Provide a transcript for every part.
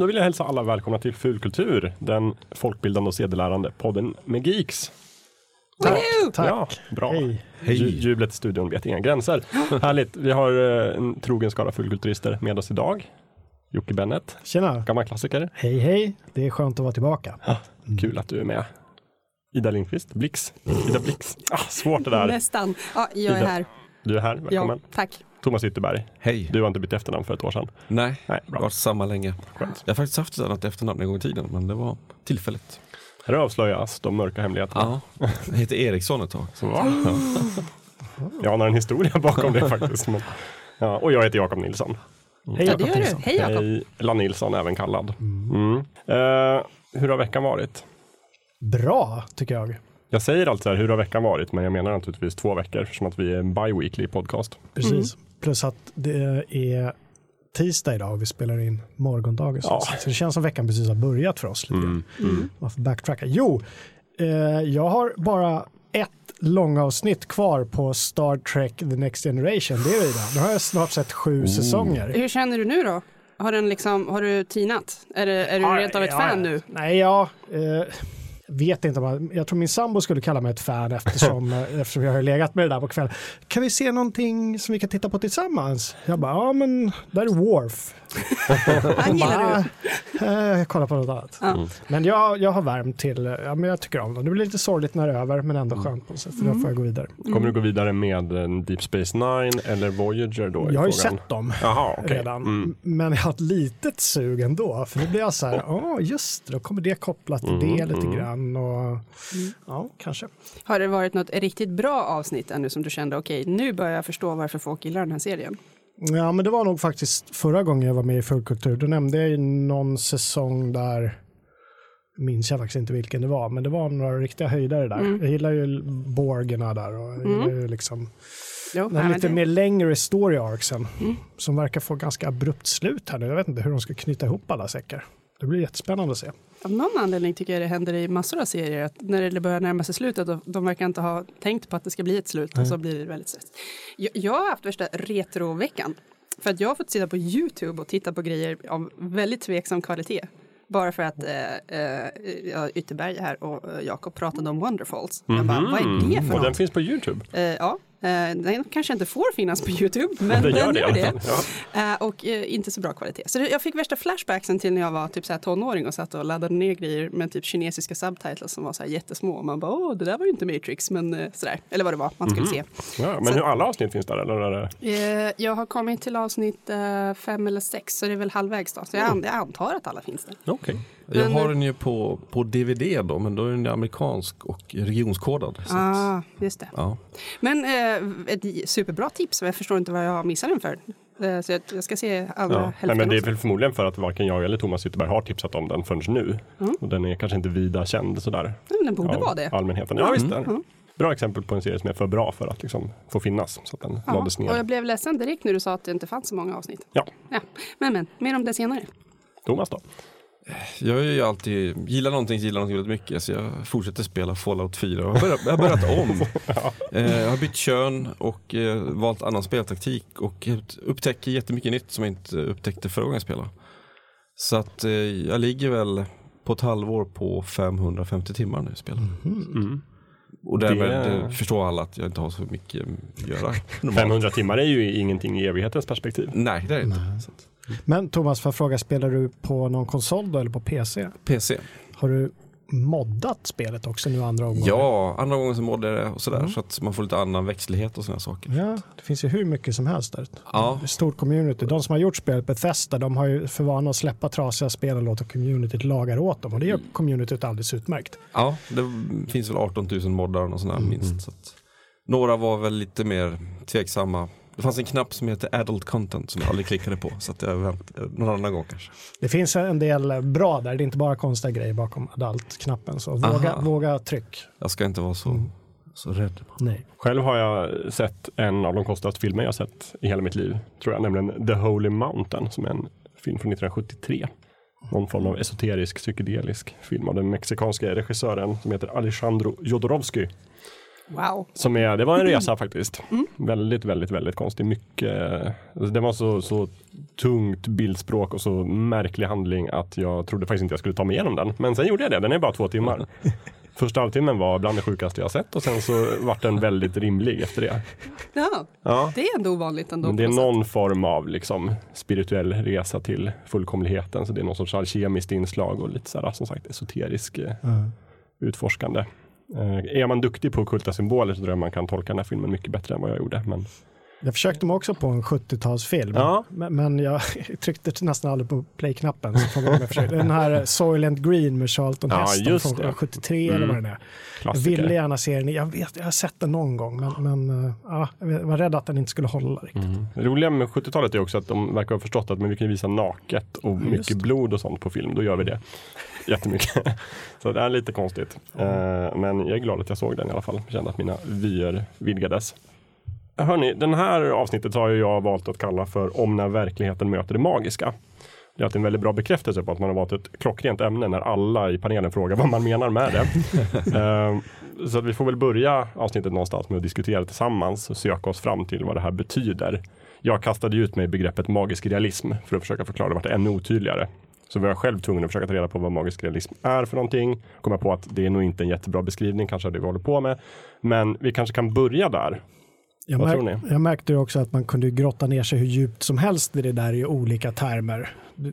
Då vill jag hälsa alla välkomna till Fulkultur, den folkbildande och sedelärande podden med geeks. Tack. Ja, bra. Hej. Ju, jublet i studion vet inga gränser. Härligt. Vi har eh, en trogen skara fulkulturister med oss idag. Jocke Bennet, Tjena. gammal klassiker. Hej hej. Det är skönt att vara tillbaka. Kul att du är med. Ida Lindqvist, Blix. Ida Blix. Ah, svårt det där. Nästan. Ja, jag är Ida. här. Du är här, Ja, välkommen. tack. Thomas Ytterberg, Hej. du har inte bytt efternamn för ett år sedan. Nej, Nej, det bra. har varit samma länge. Skönt. Jag har faktiskt haft ett annat efternamn en gång i tiden, men det var tillfälligt. Här avslöjas de mörka hemligheterna. Ja, jag hette Eriksson ett tag. Så, va? Jag anar en historia bakom det faktiskt. Men, ja, och jag heter Jakob Nilsson. Hej Ja, det Jakob du. Nilsson. Hej Jakob. Hej, La Nilsson även kallad. Mm. Eh, hur har veckan varit? Bra, tycker jag. Jag säger alltid så här, hur har veckan varit? Men jag menar naturligtvis två veckor eftersom att vi är en bi-weekly podcast. Precis. Plus att det är tisdag idag och vi spelar in morgondagens Ja. Så det känns som veckan precis har börjat för oss. Lite. Mm. Man får backtracka. Jo, eh, jag har bara ett långavsnitt kvar på Star Trek The Next Generation. Det är vidare. Nu har jag snart sett sju säsonger. Hur känner du nu då? Har, den liksom, har du tinat? Är, det, är du Ja, rent av ett ja, fan ja. nu? Nej, ja. Eh, vet inte. om jag- Jag tror min sambo skulle kalla mig ett fan eftersom, eh, eftersom jag har legat med det där på kvällen. Kan vi se någonting som vi kan titta på tillsammans? Jag bara, ja men där är Worf. Han gillar du. Eh, kolla på något annat. Ja. Men jag, jag har värmt till, ja men jag tycker om det. Det blir lite sorgligt när det är över men ändå skönt på något sätt. För då får jag gå vidare. Kommer du gå vidare med eh, Deep Space Nine eller Voyager då? Jag har ju sett dem. Jaha, okej. redan. Mm. Men jag har ett litet sug ändå. För då blir jag så här, ja just det, då kommer det kopplat till det lite grann. Och, Ja, kanske. Har det varit något riktigt bra avsnitt ännu som du kände, okej, nu börjar jag förstå varför folk gillar den här serien? Ja, men det var nog faktiskt förra gången jag var med i Fullkultur. Då nämnde jag ju någon säsong där, minns jag faktiskt inte vilken det var, men det var några riktiga höjdare där. Mm. Jag gillar ju Borgerna där och jag gillar ju liksom Jo, den här lite det- mer längre story arcsen Mm. som verkar få ganska abrupt slut här nu. Jag vet inte hur de ska knyta ihop alla säckar. Det blir jättespännande att se. Av någon anledning tycker jag det händer i massor av serier att när det börjar närma sig slutet och de verkar inte ha tänkt på att det ska bli ett slut och så blir det väldigt stress. Jag, jag har haft värsta retroveckan för att jag har fått sitta på Youtube och titta på grejer av väldigt tveksam kvalitet. Bara för att eh, eh, Ytterberg här och eh, Jakob pratade om Wonderfalls. Jag bara, vad är det för Och den något? finns på YouTube. Eh, ja, den kanske inte får finnas på Youtube, men Den den gör gör det det. Eh, och eh, inte så bra kvalitet. Så jag fick värsta flashbacksen till när jag var typ så här tonåring och satt och laddade ner grejer med typ kinesiska subtitles som var så här jättesmå. Och man bara, åh, det där var ju inte Matrix, men eh, sådär. Eller vad det var man skulle Mhm. se. Ja, men Så- hur alla avsnitt finns där? Eller är det... Eh, jag har kommit till avsnitt eh, fem eller sex, så det är väl halvvägs då. Så jag, an- jag antar att alla finns där. Okej. Jag Men- har den ju på, på DVD då, men då är den amerikansk och regionskodad. Så att, Ah, just det. ja. Men eh, ett superbra tips, jag förstår inte vad jag missar den för. Eh, så jag, jag ska se andra Ja. hälften Nej, men det är väl förmodligen för att varken jag eller Thomas Ytterberg har tipsat om den förrän nu. Mm. Och den är kanske inte vida känd sådär. Men Den borde vara det. allmänheten. Ja, visst. är det. Mm. Bra exempel på en serie som är för bra för att liksom få finnas. Så att den Ja, lades ner. och jag blev ledsen direkt när du sa att det inte fanns så många avsnitt. Ja, Ja. Men, men, mer om det senare. Thomas då? Jag är ju alltid, gillar någonting, gillar någonting väldigt mycket. Så jag fortsätter spela Fallout 4. Jag har börjat, jag har börjat om. Eh, jag har bytt kön och eh, valt annan speltaktik. Och upptäcker jättemycket nytt som jag inte upptäckte förra gången jag spelade. Så att eh, jag ligger väl på ett halvår på 550 timmar nu i spel. Mm. Och därmed Det- förstår alla att jag inte har så mycket att göra. normalt. 500 timmar är ju ingenting i evighetens perspektiv. Nej, det är det inte. Att, Men Thomas, jag fråga, spelar du på någon konsol då eller på PC? PC. Har du moddat spelet också nu andra omgången? Ja, andra gången så mådde det och sådär. Mm. Så att man får lite annan växtlighet och sådana saker. Ja, det finns ju hur mycket som helst där. Ja. Stort community. De som har gjort spelet Bethesda, de har ju för vana att släppa trasiga spel och låta communityt laga åt dem. Och det gör communityt alldeles utmärkt. Ja, det finns väl 18 000 moddar och sådär minst. Så att, några var väl lite mer tveksamma. Det fanns en knapp som heter adult content som jag aldrig klickade på. Så att jag vänt, någon annan gång kanske. Det finns en del bra där, det är inte bara konstiga grejer bakom adult-knappen. Så våga, Aha. våga tryck. Jag ska inte vara så, så rädd. Nej. Själv har jag sett en av de konstigaste filmer jag sett i hela mitt liv. Tror jag, nämligen The Holy Mountain som är en film från 1973. Någon form av esoterisk psykedelisk film av den mexikanska regissören som heter Alejandro Jodorowsky. Wow. Som är, det var en resa faktiskt. Väldigt, väldigt, väldigt konstig. Mycket, alltså det var så, så tungt bildspråk och så märklig handling att jag trodde faktiskt inte jag skulle ta mig igenom den. Men sen gjorde jag det. Den är bara två timmar. Första halvtimmen var bland det sjukaste jag sett och sen så vart den väldigt rimlig efter det. Ja, Ja. det är ändå ovanligt ändå. Men det är något sätt. någon form av liksom, spirituell resa till fullkomligheten. Så det är någon sorts alkemiskt inslag och lite så här, som sagt esoterisk eh, utforskande. Eh, är man duktig på ockulta symboler så tror jag man kan tolka den här filmen mycket bättre än vad jag gjorde. Men Jag försökte mig också på en 70-talsfilm, Ja. men, jag tryckte nästan aldrig på play-knappen. Jag. Den här Soylent Green med Charlton Ja, Heston från det. 73 eller Mm. vad den är. Jag klassiker. ville gärna se den, jag, vet, jag har sett den någon gång, men, men eh, ja, jag var rädd att den inte skulle hålla riktigt. Mm. Det roliga med 70-talet är också att de verkar ha förstått att men vi kan visa naket och mycket blod och sånt på film. Då gör vi det jättemycket. Så det är lite konstigt. Eh, Men jag är glad att jag såg den i alla fall. Jag kände att mina vyer vidgades. Hörni, den här avsnittet har jag valt att kalla för Om när verkligheten möter det magiska. Det är en väldigt bra bekräftelse på att man har valt ett klockrent ämne när alla i panelen frågar vad man menar med det. Eh, Så att vi får väl börja avsnittet någonstans med att diskutera tillsammans och söka oss fram till vad det här betyder. Jag kastade ut mig begreppet magisk realism för att försöka förklara det vart ännu otydligare. Så var jag själv tvungen att försöka ta reda på vad magisk realism är för någonting. Kom jag på att det är nog inte en jättebra beskrivning, kanske av det vi håller på med. Men vi kanske kan börja där. Jag, Vad märk- tror ni? jag märkte också att man kunde grotta ner sig hur djupt som helst i det där i olika termer.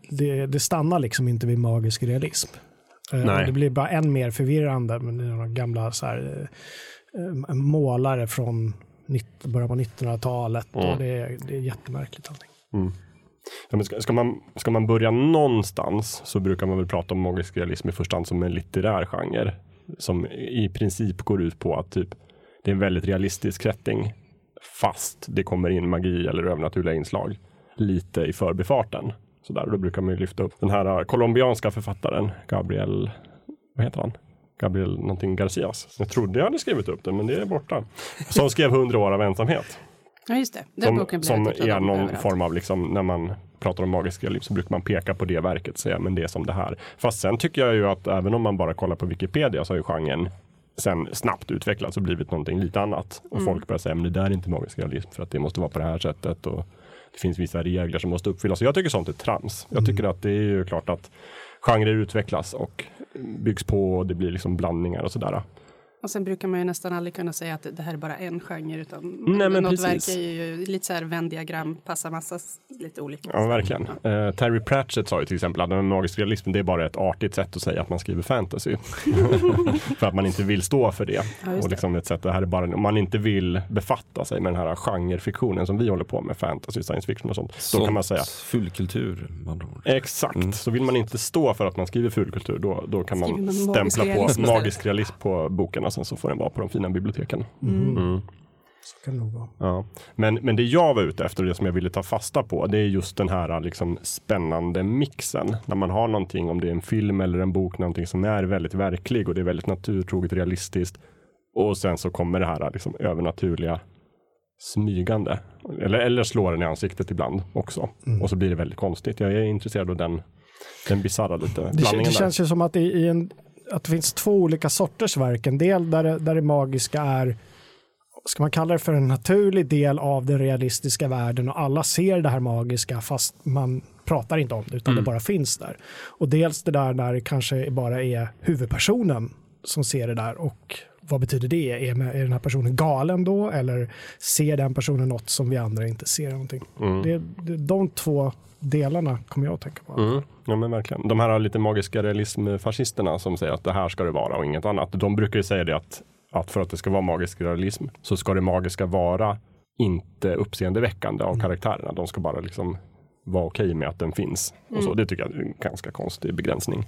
Det, det, stannar liksom inte vid magisk realism. Eh, Nej. Det blir bara än mer förvirrande med några gamla så här, eh, målare från början på 1900-talet. Mm. Det, är- det är jättemärkligt allting. Ja, men ska, ska, man, ska man börja någonstans så brukar man väl prata om magisk realism i första hand som en litterär genre. Som i princip går ut på att typ, det är en väldigt realistisk setting. Fast det kommer in magi eller övernaturliga inslag lite i förbifarten. Så där, då brukar man ju lyfta upp den här äh, colombianska författaren Gabriel, vad heter han? Gabriel någonting Garcias. Jag trodde jag hade skrivit upp det, men det är borta. Som skrev 100 år av ensamhet. Ja, just det. Den Som, boken som är någon överallt. form av, liksom, när man pratar om magisk realism så brukar man peka på det verket och säga men det är som det här. Fast sen tycker jag ju att även om man bara kollar på Wikipedia så har ju genren sen snabbt utvecklats och blivit någonting lite annat. Och folk börjar säga men det där är inte magisk realism för att det måste vara på det här sättet. Och det finns vissa regler som måste uppfyllas. Jag tycker sånt är trams. Jag tycker att det är ju klart att genrer utvecklas och byggs på och det blir liksom blandningar och sådär. Och sen brukar man ju nästan aldrig kunna säga att det här är bara en genre utan Nej, men något precis. verk är ju lite så här Venn-diagram, passar massa lite olika. Ja, verkligen. Eh, Terry Pratchett sa ju till exempel att en magisk realism det är bara ett artigt sätt att säga att man skriver fantasy. för att man inte vill stå för det. Ja, och det. liksom ett sätt, det här är bara, om man inte vill befatta sig med den här genrefiktionen som vi håller på med, fantasy, science fiction och sånt. Då kan man säga ord. Exakt, så vill man inte stå för att man skriver fulkultur då, då kan man man magisk stämpla på magisk realism på boken och sen så får den vara på de fina biblioteken. Mm. Så kan det nog vara. Ja. Men, men det jag var ute efter och det som jag ville ta fasta på det är just den här liksom spännande mixen. När man har någonting, om det är en film eller en bok, någonting som är väldigt verklig och det är väldigt naturtroget realistiskt. Och sen så kommer det här liksom övernaturliga smygande. Eller, eller slår den i ansiktet ibland också. Och så blir det väldigt konstigt. Jag är intresserad av den, den bisarra lite Det, blandningen det där. känns ju som att, i, i en, att det finns två olika sorters verk. En del där det, där det magiska är, ska man kalla det för en naturlig del av den realistiska världen och alla ser det här magiska fast man pratar inte om det utan det bara finns där. Och dels det där där det kanske bara är huvudpersonen som ser det där och vad betyder det? Är, är den här personen galen då eller ser den personen något som vi andra inte ser någonting? Det, det, de två delarna kommer jag att tänka på. Mm. Ja men verkligen. De här lite magiska realismfascisterna som säger att det här ska det vara och inget annat. De brukar ju säga det att, att för att det ska vara magisk realism så ska det magiska vara inte uppseendeväckande av karaktärerna. De ska bara liksom vara okej med att den finns. Och så. Det tycker jag är en ganska konstig begränsning.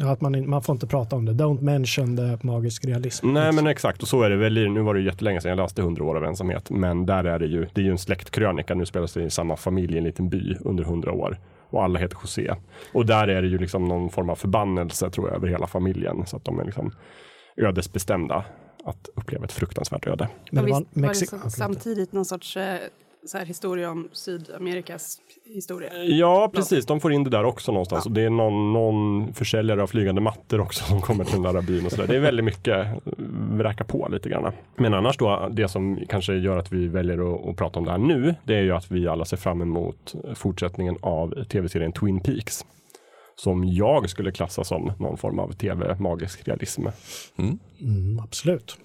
Ja, att man, man får inte prata om det. Don't mention the magisk realism. Nej men exakt och så är det väl. Nu var det ju jättelänge sedan jag läste 100 år av ensamhet. Men där är det ju, det är ju en släktkrönika. Nu spelas det i samma familj i en liten by under 100 år. Och alla heter José. Och där är det ju liksom någon form av förbannelse tror jag över hela familjen. Så att de är liksom ödesbestämda att uppleva ett fruktansvärt öde. Men det var var det Mexi- så- samtidigt någon sorts eh, så här historia om Sydamerikas historia. Ja, precis. De får in det där också någonstans. Ja. Och det är någon, någon försäljare av flygande mattor också som kommer till den där byn och så där. Det är väldigt mycket, vräka på lite grann. Men annars då, det som kanske gör att vi väljer att, att prata om det här nu, det är ju att vi alla ser fram emot fortsättningen av tv-serien Twin Peaks. Som jag skulle klassa som någon form av tv-magisk realism. Mm, absolut.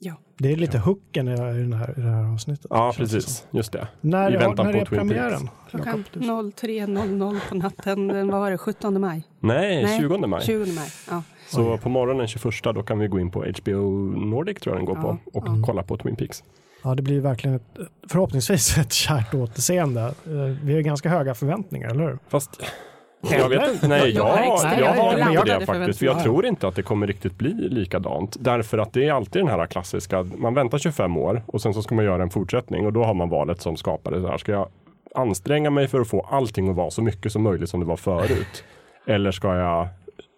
Ja. Det är lite hooken i det här, i det här avsnittet. Ja, precis. Just det. När, I väntan när på är Twin premiären? Klockan Jakob, du- 03.00 på natten, den, vad var det, 17 maj? Nej, Nej, 20 maj. 20 maj, ja. Så på morgonen 21 då kan vi gå in på HBO Nordic tror jag den går Ja, på och ja. kolla på Twin Peaks. Ja, det blir verkligen ett, förhoppningsvis ett kärt återseende. Eh, Vi har ganska höga förväntningar, eller hur? Fast jag vet inte, nej Jag jag, har jag, extremt har inte det faktiskt. För jag tror inte att det kommer riktigt bli likadant. Därför att det är alltid den här klassiska, man väntar 25 år och sen så ska man göra en fortsättning och då har man valet som skapare. Så här, ska jag anstränga mig för att få allting att vara så mycket som möjligt som det var förut? Eller ska jag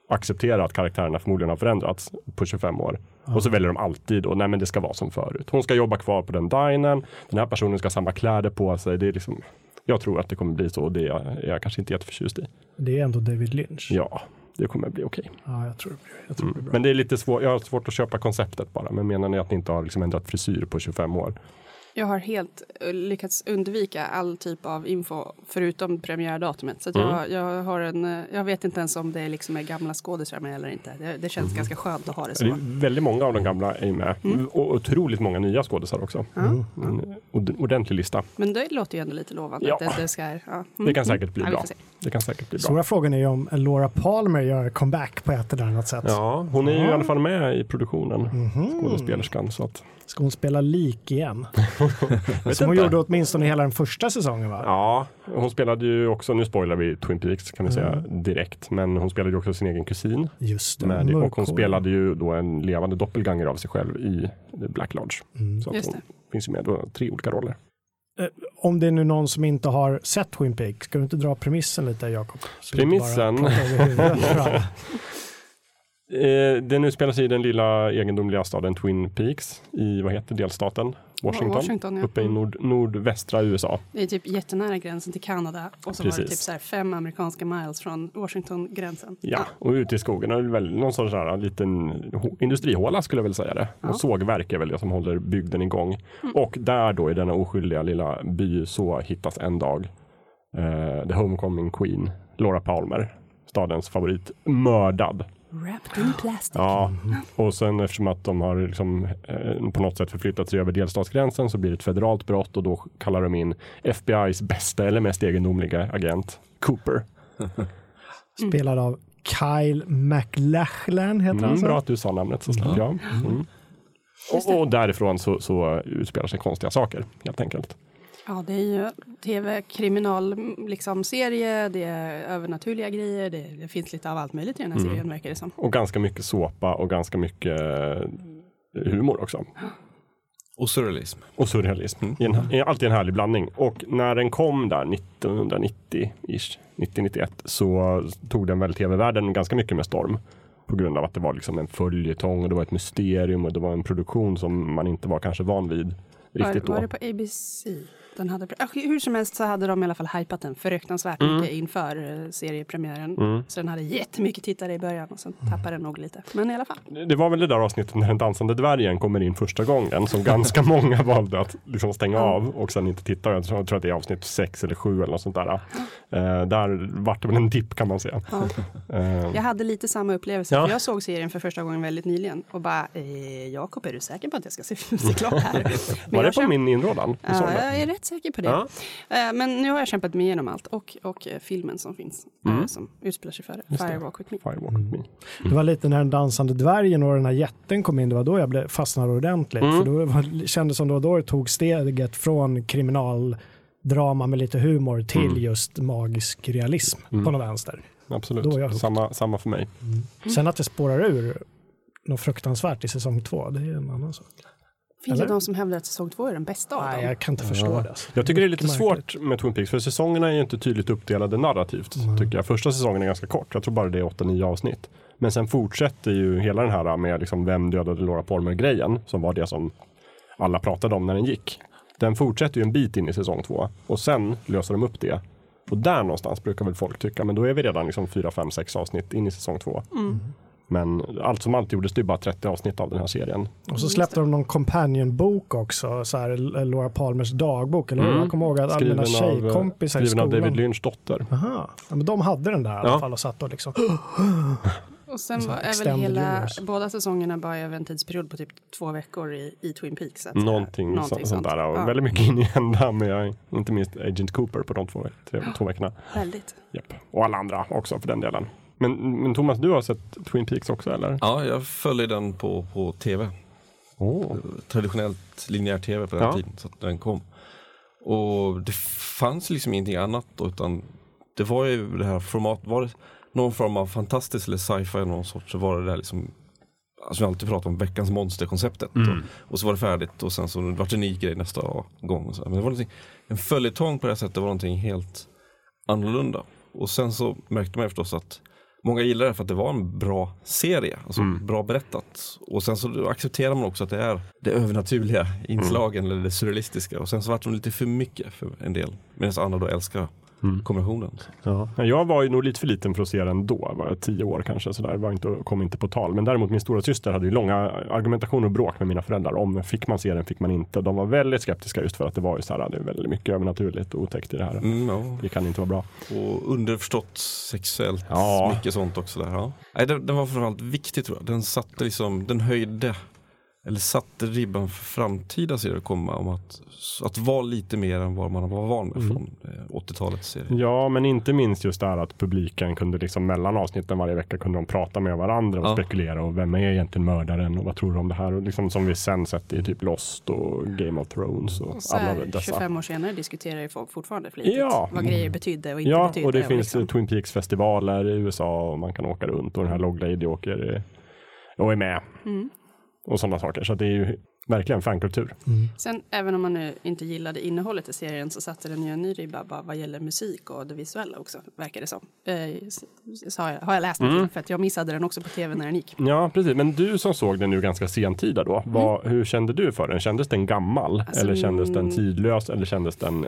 acceptera att karaktärerna förmodligen har förändrats på 25 år. Och så väljer de alltid då, nej men det ska vara som förut. Hon ska jobba kvar på den dinern, den här personen ska ha samma kläder på sig. Det är liksom, jag tror att det kommer bli så och det är jag, är jag kanske inte jätteförtjust i. Det är ändå David Lynch. Ja, det kommer bli okej. Ja, jag tror det blir, jag tror det blir bra. Men det är lite svårt, jag har svårt att köpa konceptet bara. Men menar ni att ni inte har liksom ändrat frisyr på 25 år? Jag har helt eh, lyckats undvika all typ av info förutom premiärdatumet. Så att Mm. jag, jag, har en, eh, jag vet inte ens om det liksom är gamla skådisar med eller inte. Det, det känns ganska skönt att ha det så. Det är väldigt många av de gamla är med. Mm. Och otroligt många nya skådisar också. Mm. En ord- ordentlig lista. Men det låter ju ändå lite lovande. Ja. Att det, det, ska, ja. Mm, Det kan säkert bli ja, bra. Det kan säkert bli bra. Stora frågan är ju om Laura Palmer gör comeback på ett eller annat sätt. Ja, hon är ju i alla fall med i produktionen. Mhm. Skådespelerskan. Så att, Ska hon spela lik igen? Som hon inte. gjorde åtminstone hela den första säsongen va? Ja, hon spelade ju också, nu spoilar vi Twin Peaks kan vi säga Mm. direkt, men hon spelade ju också sin egen kusin. Just det. Med, och hon spelade ju då en levande doppelganger av sig själv i Black Lodge. Mm. Så att Just hon finns ju med då, tre olika roller. Om det är nu någon som inte har sett Twin Peaks, ska du inte dra premissen lite Jakob? Premissen? Eh, den utspelar sig i den lilla egendomliga staden Twin Peaks i, vad heter delstaten? Washington. Washington, ja. Uppe i Mm. nord, nordvästra USA. Det är typ jättenära gränsen till Kanada och så var det Precis. typ så här fem amerikanska miles från Washington-gränsen. Ja, och ute i skogen är det väl någon sorts här, liten industrihåla skulle jag väl säga det. Ja. Och sågverk är väl det som håller bygden igång. Mm. Och där då i denna oskyldiga lilla by så hittas en dag eh, The Homecoming Queen, Laura Palmer, stadens favorit, mördad. Wrapped in plastic. Ja, och sen eftersom att de har liksom, eh, på något sätt förflyttat sig över delstatsgränsen så blir det ett federalt brott och då kallar de in FBI's bästa eller mest egendomliga agent, Cooper. Spelad av Kyle MacLachlan heter han Mm, så? bra att du sa namnet så slapp jag. Mm. Och, och därifrån så, så utspelar sig konstiga saker helt enkelt. Ja, det är ju tv-kriminal liksom, serie, det är övernaturliga grejer, det, det finns lite av allt möjligt i den här Mm. serien verkar det som. Och ganska mycket såpa och ganska mycket eh, humor också. Och surrealism. Och surrealism. I en, i, alltid en härlig blandning. Och när den kom där 1990-ish, 90-91, så tog den väl tv-världen ganska mycket med storm. På grund av att det var liksom en följetong och det var ett mysterium och det var en produktion som man inte var kanske van vid riktigt var, var då. det på ABC? Den hade, hur som helst så hade de i alla fall hypat den fruktansvärt Mm. mycket inför eh, seriepremiären. Mm. Så den hade jättemycket tittare i början och sen tappade den nog lite. Men i alla fall. Det var väl det där avsnittet när den dansande dvärgen kommer in första gången som ganska många valde att liksom stänga Ja. av och sen inte titta. Jag tror, att det är avsnitt sex eller sju eller något sånt där. Eh, där vart det väl en dipp kan man säga. Eh, Jag hade lite samma upplevelse. Ja. För jag såg serien för första gången väldigt nyligen och bara, eh, Jakob är du säker på att jag ska se, se klart här? Men var det på min inrådan? Ja, jag är rätt säker på det. Ja. Eh, Men nu har jag kämpat mig igenom allt och, och eh, filmen som finns eh, Mm. som utspelar sig före det. Firewalk with me. Firewalk with me. Det var lite när den dansande dvärgen och den här jätten kom in, det var då jag blev, fastnade ordentligt. Mm. För då var, kändes som då, då det tog steget från kriminaldrama med lite humor till Mm. just magisk realism Mm. på något vänster. Absolut, samma, samma för mig. Sen att det spårar ur något fruktansvärt i säsong två, det är en annan sak. Finns Eller? det de som hävdar att säsong två är den bästa av Nej, dem? jag kan inte förstå det. Alltså. Jag tycker det är lite svårt med Twin Peaks för säsongerna är ju inte tydligt uppdelade narrativt. Mm. Tycker jag. Första säsongen är ganska kort, jag tror bara det är 8-9 avsnitt. Men sen fortsätter ju hela den här med liksom vem dödade Laura Palmer-grejen som var det som alla pratade om när den gick. Den fortsätter ju en bit in i säsong två och sen löser de upp det. Och där någonstans brukar väl folk tycka, men då är vi redan liksom 4, 5, 6 avsnitt in i säsong två. Men allt som allt gjordes det bara 30 avsnitt av den här serien. Och så släppte de någon companion-bok också, så här, Laura Palmers dagbok, eller? Mm. Jag kommer ihåg att alla mina Skriven av, tjejkompisar i skriven av skolan. David Lynch dotter. Aha. Ja, men de hade den där i alla Ja. fall och satt och liksom Och sen var, är väl hela, universe. båda säsongerna bara över en tidsperiod på typ två veckor i, i Twin Peaks. så att- Någonting, någonting så, sånt där. Och Ja, Väldigt mycket in i ända med inte minst Agent Cooper på de två, tre, två veckorna. Väldigt. Japp. Och alla andra också för den delen. Men, men Thomas, du har sett Twin Peaks också eller? Ja, jag följer den på, på tv. Oh. Traditionellt linjär tv på den Ja. tiden. Så att den kom. Och det fanns liksom ingenting annat utan det var ju det här format, var det någon form av fantastisk eller sci-fi någon sort så var det där liksom Alltså vi alltid pratar om veckans monsterkonceptet och, och så var det färdigt och sen så vart det en ny grej nästa gång. Och så. Men det var en följetong på det här sättet var någonting helt annorlunda. Och sen så märkte man ju förstås att många gillade det för att det var en bra serie, alltså bra berättat. Och sen så accepterar man också att det är det övernaturliga inslagen eller det surrealistiska. Och sen så vart det lite för mycket för en del. Medan andra då älskar kombinationen. Ja. Jag var ju nog lite för liten för att se den då, var jag tio år kanske, så där var inte, kom inte på tal. Men däremot min stora syster hade ju långa argumentationer och bråk med mina föräldrar om fick man se den, fick man inte. De var väldigt skeptiska just för att det var ju så här, det är väldigt mycket övernaturligt och otäckt i det här. Mm, ja. Det kan inte vara bra. Och underförstått sexuellt, Ja. mycket sånt också där. Ja. Nej, den, den var framförallt viktig tror jag. Den satte liksom, den höjde, eller satte ribban för framtida serier att komma om att, att vara lite mer än vad man var van med från eh, 80-talets serier. Ja, men inte minst just det här att publiken kunde liksom mellan avsnitten varje vecka kunde de prata med varandra och Ja. spekulera och vem är egentligen mördaren och vad tror du om det här? Och liksom som vi sen sett i typ Lost och Game of Thrones och Och så alla här, dessa. 25 år senare diskuterar ju folk fortfarande flitigt Ja. vad grejer betydde och inte Ja, betydde. och det finns liksom. Twin Peaks festivaler i USA och man kan åka runt och den här Log Lady åker eh, och är med. Mm. Och sådana saker. Så det är ju verkligen fankultur. Sen även om man nu inte gillade innehållet i serien så satte den ju en ny ribba bara vad gäller musik och det visuella också, verkar det som. Eh, har, jag, har jag läst Mm. till, för att jag missade den också på tv när den gick. Ja, precis. Men du som såg den nu ganska sentida då, vad, hur kände du för den? Kändes den gammal? Mm. Alltså, eller kändes den mm. tidlös? Eller kändes den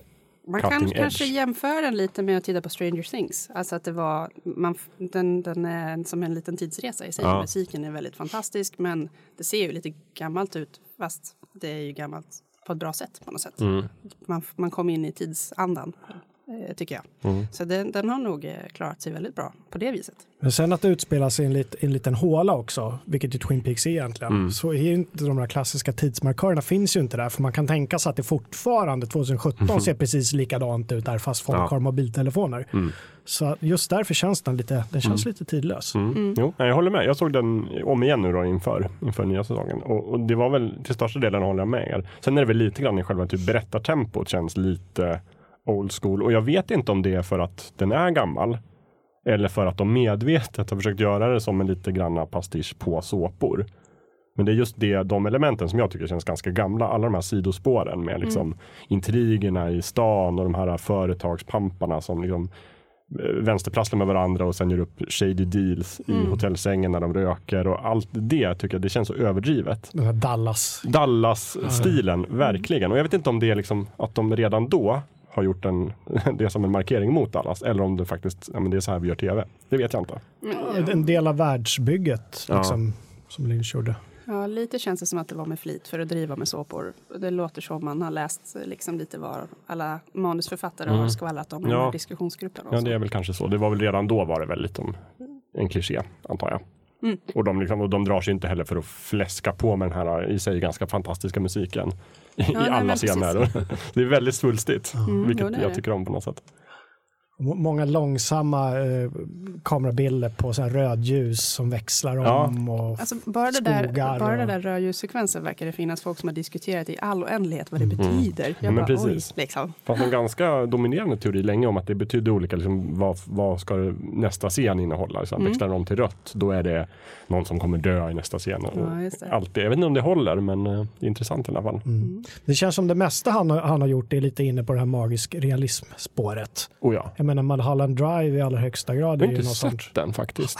Man kan edge. kanske jämföra den lite med att titta på Stranger Things. Alltså att det var, man, den, den är som en liten tidsresa i sig. Ja. Musiken är väldigt fantastisk men det ser ju lite gammalt ut fast det är ju gammalt på ett bra sätt på något sätt. Mm. Man, man kom in i tidsandan tycker jag. Mm. Så den, den har nog eh, klarat sig väldigt bra på det viset. Men sen att det utspelar sig i en, lit, en liten håla också, vilket ju Twin Peaks är egentligen, Mm. så är ju inte de där klassiska tidsmarkörerna finns ju inte där, för man kan tänka sig att det fortfarande 2017 ser precis likadant ut där, fast folk Ja. har mobiltelefoner. Mm. Så just därför känns den lite, den känns lite tidlös. Mm. Jo, nej, jag håller med. Jag såg den om igen nu då inför, inför nya säsongen. Och, och det var väl till största delen håller jag med er. Sen är det väl lite grann i själva typ berättartempot känns lite old school. Och jag vet inte om det är för att den är gammal. Eller för att de medvetet har försökt göra det som en lite granna pastisch på såpor. Men det är just det, de elementen som jag tycker känns ganska gamla. Alla de här sidospåren med liksom intrigerna i stan och de här företagspamparna som liksom eh, vänsterprasslar med varandra och sen gör upp shady deals i hotellsängen när de röker och allt det tycker jag det känns så överdrivet. Den här Dallas. Dallas-stilen, verkligen. Och jag vet inte om det är liksom att de redan då har gjort en, det som en markering mot Dallas eller om det faktiskt, ja men det är så här vi gör tv. Det vet jag inte. En del av världsbygget Ja. liksom, som Lynch gjorde. Ja, lite känns det som att det var med flit för att driva med såpor. Det låter som man har läst liksom lite vad alla manusförfattare har skvallrat om i Ja. och Ja, det är väl kanske så. Det var väl redan då var det väl lite om en kliché, antar jag. Mm. Och, de liksom, och de drar sig inte heller för att fläska på med den här i sig ganska fantastiska musiken i, nej, i alla scener. det är väldigt svulstigt, Mm, vilket jo, jag tycker om på något sätt. Må- Många långsamma eh, kamerabilder på så här rödljus som växlar Ja. om. Och, Alltså, bara det där, skogar bara och- där rödljussekvensen verkar det finnas folk som har diskuterat i all oändlighet vad det betyder. Jag Mm. Men bara, precis. oj, liksom. Det fanns en ganska dominerande teori länge om att det betydde olika, liksom, vad, vad ska nästa scen innehålla? Så Mm. Växlar de till rött, då är det någon som kommer dö i nästa scen. Ja, just det. allt det. Jag vet inte om det håller, men eh, det är intressant i alla fall. Mm. det känns som det mesta han, har- han har gjort är lite inne på det här magisk realism-spåret. Oh ja. Menar Mulholland Drive i allra högsta grad Jag har inte något sett sånt. den faktiskt.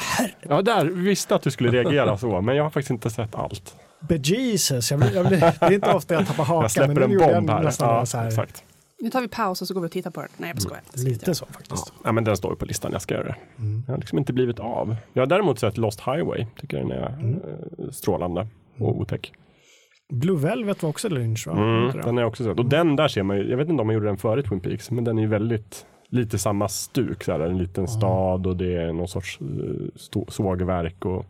Ja, där visste att du skulle reagera så, men jag har faktiskt inte sett allt. bejesus. Jag blir, jag blir, det är inte ofta jag tappar hakan. Jag släpper men en bomb här. Ja, så här, exakt. Nu tar vi paus och så går vi och tittar på den. Nej, jag skojar. Lite så faktiskt. Ja, men den står ju på listan, jag ska göra det. Jag har liksom inte blivit av. Jag har däremot sett Lost Highway, tycker den är eh, strålande och otäck. Blue Velvet var också Lynch va? Mm, den har jag också sett. Och den där ser man ju, jag vet inte om man gjorde den före Twin Peaks, men den är ju väldigt lite samma stuk. Så här, en liten stad och det är någon sorts eh, sågverk och,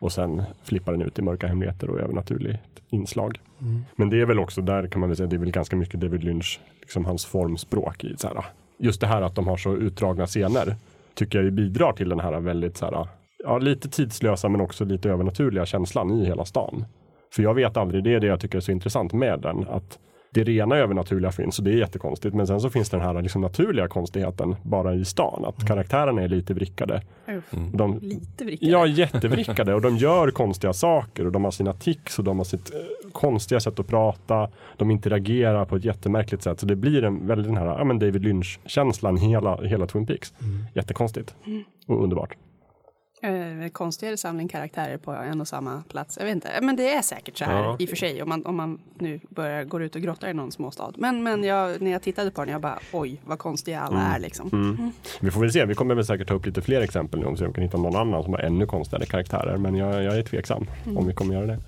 och sen flippar den ut i mörka hemligheter och övernaturligt inslag. Men det är väl också, där kan man väl säga, det är väl ganska mycket David Lynch, liksom hans formspråk i så här, just det här att de har så utdragna scener tycker jag bidrar till den här väldigt så här, ja, lite tidslösa men också lite övernaturliga känslan i hela stan. För jag vet aldrig, det är det jag tycker är så intressant med den, att det rena övernaturliga finns och det är jättekonstigt. Men sen så finns den här liksom naturliga konstigheten bara i stan. Att karaktärerna är lite vrickade. Uff, De, Lite vrickade. ja, jättevrickade och de gör konstiga saker och de har sina tics och de har sitt eh, konstiga sätt att prata. De interagerar på ett jättemärkligt sätt. Så det blir en väldigt den här ja, men David Lynch-känslan hela, hela Twin Peaks. Jättekonstigt och underbart. Eh, konstigare samling karaktärer på en och samma plats. Jag vet inte, men det är säkert så här Ja. i och för sig om man, om man nu börjar går ut och grottar i någon småstad. Men, men jag, när jag tittade på den, jag bara oj vad konstiga alla är liksom. Vi får väl se, vi kommer väl säkert ta upp lite fler exempel nu om vi kan hitta någon annan som har ännu konstigare karaktärer. Men jag, jag är tveksam om vi kommer göra det.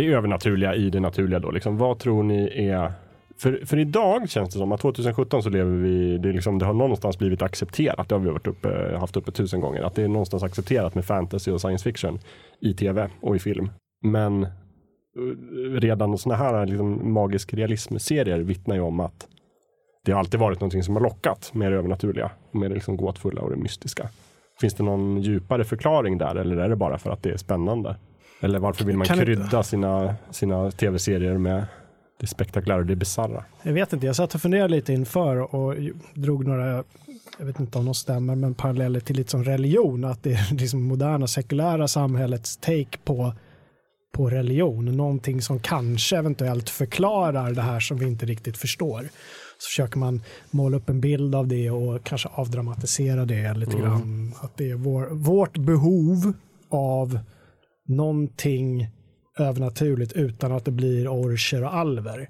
Det övernaturliga i det naturliga då. Liksom, vad tror ni är för, för idag känns det som att 2017 så lever vi, det, liksom, det har någonstans blivit accepterat, det har vi varit uppe, haft uppe tusen gånger, att det är någonstans accepterat med fantasy och science fiction i tv och i film. Men eh, redan sådana här liksom, magisk realism-serier vittnar ju om att det har alltid varit någonting som har lockat med det övernaturliga, med det liksom gåtfulla och det mystiska. Finns det någon djupare förklaring där eller är det bara för att det är spännande? Eller varför vill man Kan inte- krydda sina, sina tv-serier med det spektakulära och det bisarra? Jag vet inte, jag satt och funderade lite inför och drog några, jag vet inte om de stämmer, men paralleller till lite som religion. Att det är liksom moderna sekulära samhällets take på, på religion. Någonting som kanske eventuellt förklarar det här som vi inte riktigt förstår. Så försöker man måla upp en bild av det och kanske avdramatisera det lite grann. Att det är vår, vårt behov av någonting övernaturligt utan att det blir orcher och alver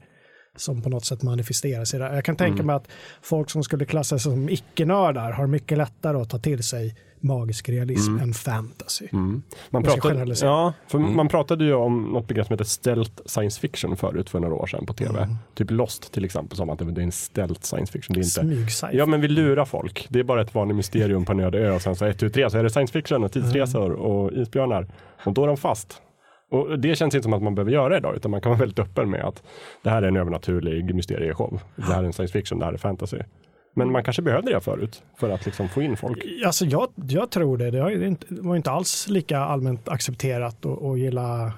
som på något sätt manifesterar sig där. Jag kan tänka mig att folk som skulle klassas som icke-nördar har mycket lättare att ta till sig magisk realism än fantasy. Man Jag ska pratade, ja, för man pratade ju om något begrepp som heter stealth science fiction förut för några år sedan på tv. Typ Lost till exempel, som att det är en stealth science fiction. Det är inte, Smyg Ja men vi lurar folk. Det är bara ett vanligt mysterium på en öde ö och sen så ett, tu, tre så är det science fiction och tidsresor och isbjörnar. Och då är de fast. Och det känns inte som att man behöver göra idag utan man kan vara väldigt öppen med att det här är en övernaturlig mysterieshow. Det här är en science fiction, det här är fantasy. Men man kanske behövde det förut för att liksom få in folk. Alltså jag, jag tror det. Det, var inte alls lika allmänt accepterat att, att gilla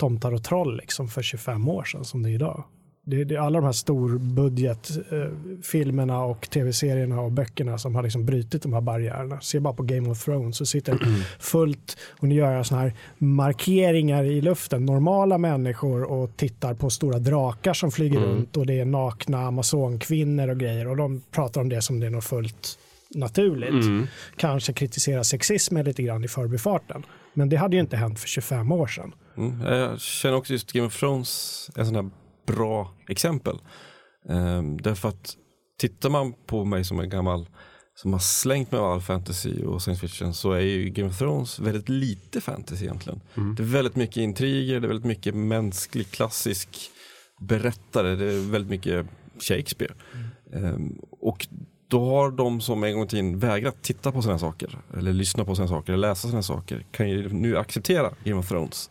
tomtar och troll liksom för 25 år sedan som det är idag. Det, det är alla de här storbudgetfilmerna och tv-serierna och böckerna som har liksom brutit de här barriärerna. Se bara på Game of Thrones så sitter fullt och nu gör jag sådana här markeringar i luften. Normala människor och tittar på stora drakar som flyger runt och det är nakna amazonkvinnor och grejer och de pratar om det som det är något fullt naturligt. Kanske kritisera sexismen lite grann i förbifarten. Men det hade ju inte hänt för 25 år sedan. Mm. Jag känner också just Game of Thrones är sån här bra exempel. Ehm, därför att tittar man på mig som en gammal som har slängt med all fantasy och science fiction så är ju Game of Thrones väldigt lite fantasy egentligen. Det är väldigt mycket intriger, det är väldigt mycket mänsklig klassisk berättare, det är väldigt mycket Shakespeare. Ehm, och då har de som en gång i tiden vägrat titta på sådana saker, eller lyssna på sådana saker, eller läsa sådana saker, kan ju nu acceptera Game of Thrones.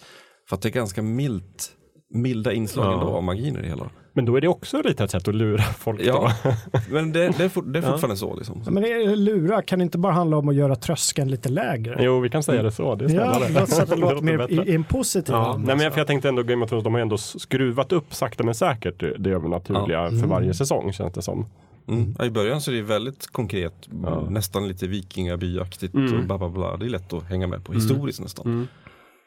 För att det är ganska milt, milda inslag Ja. ändå av magin i det hela. Men då är det också lite ett sätt att lura folk. Ja, Då. men det, det, är, for, det är fortfarande så. Liksom. Ja, Men det är lura kan det inte bara handla om att göra tröskeln lite lägre? Jo, vi kan säga det så. Det är Ja, så att det låter mer i, i en positiv Ja, nej, men jag, för jag tänkte ändå Game of Thrones, de har ändå skruvat upp sakta men säkert det, det övernaturliga för varje säsong känns det som. Mm. Ja, I början så är det väldigt konkret, Ja. nästan lite vikingabyaktigt Mm. och bla bla bla. Det är lätt att hänga med på historiskt nästan.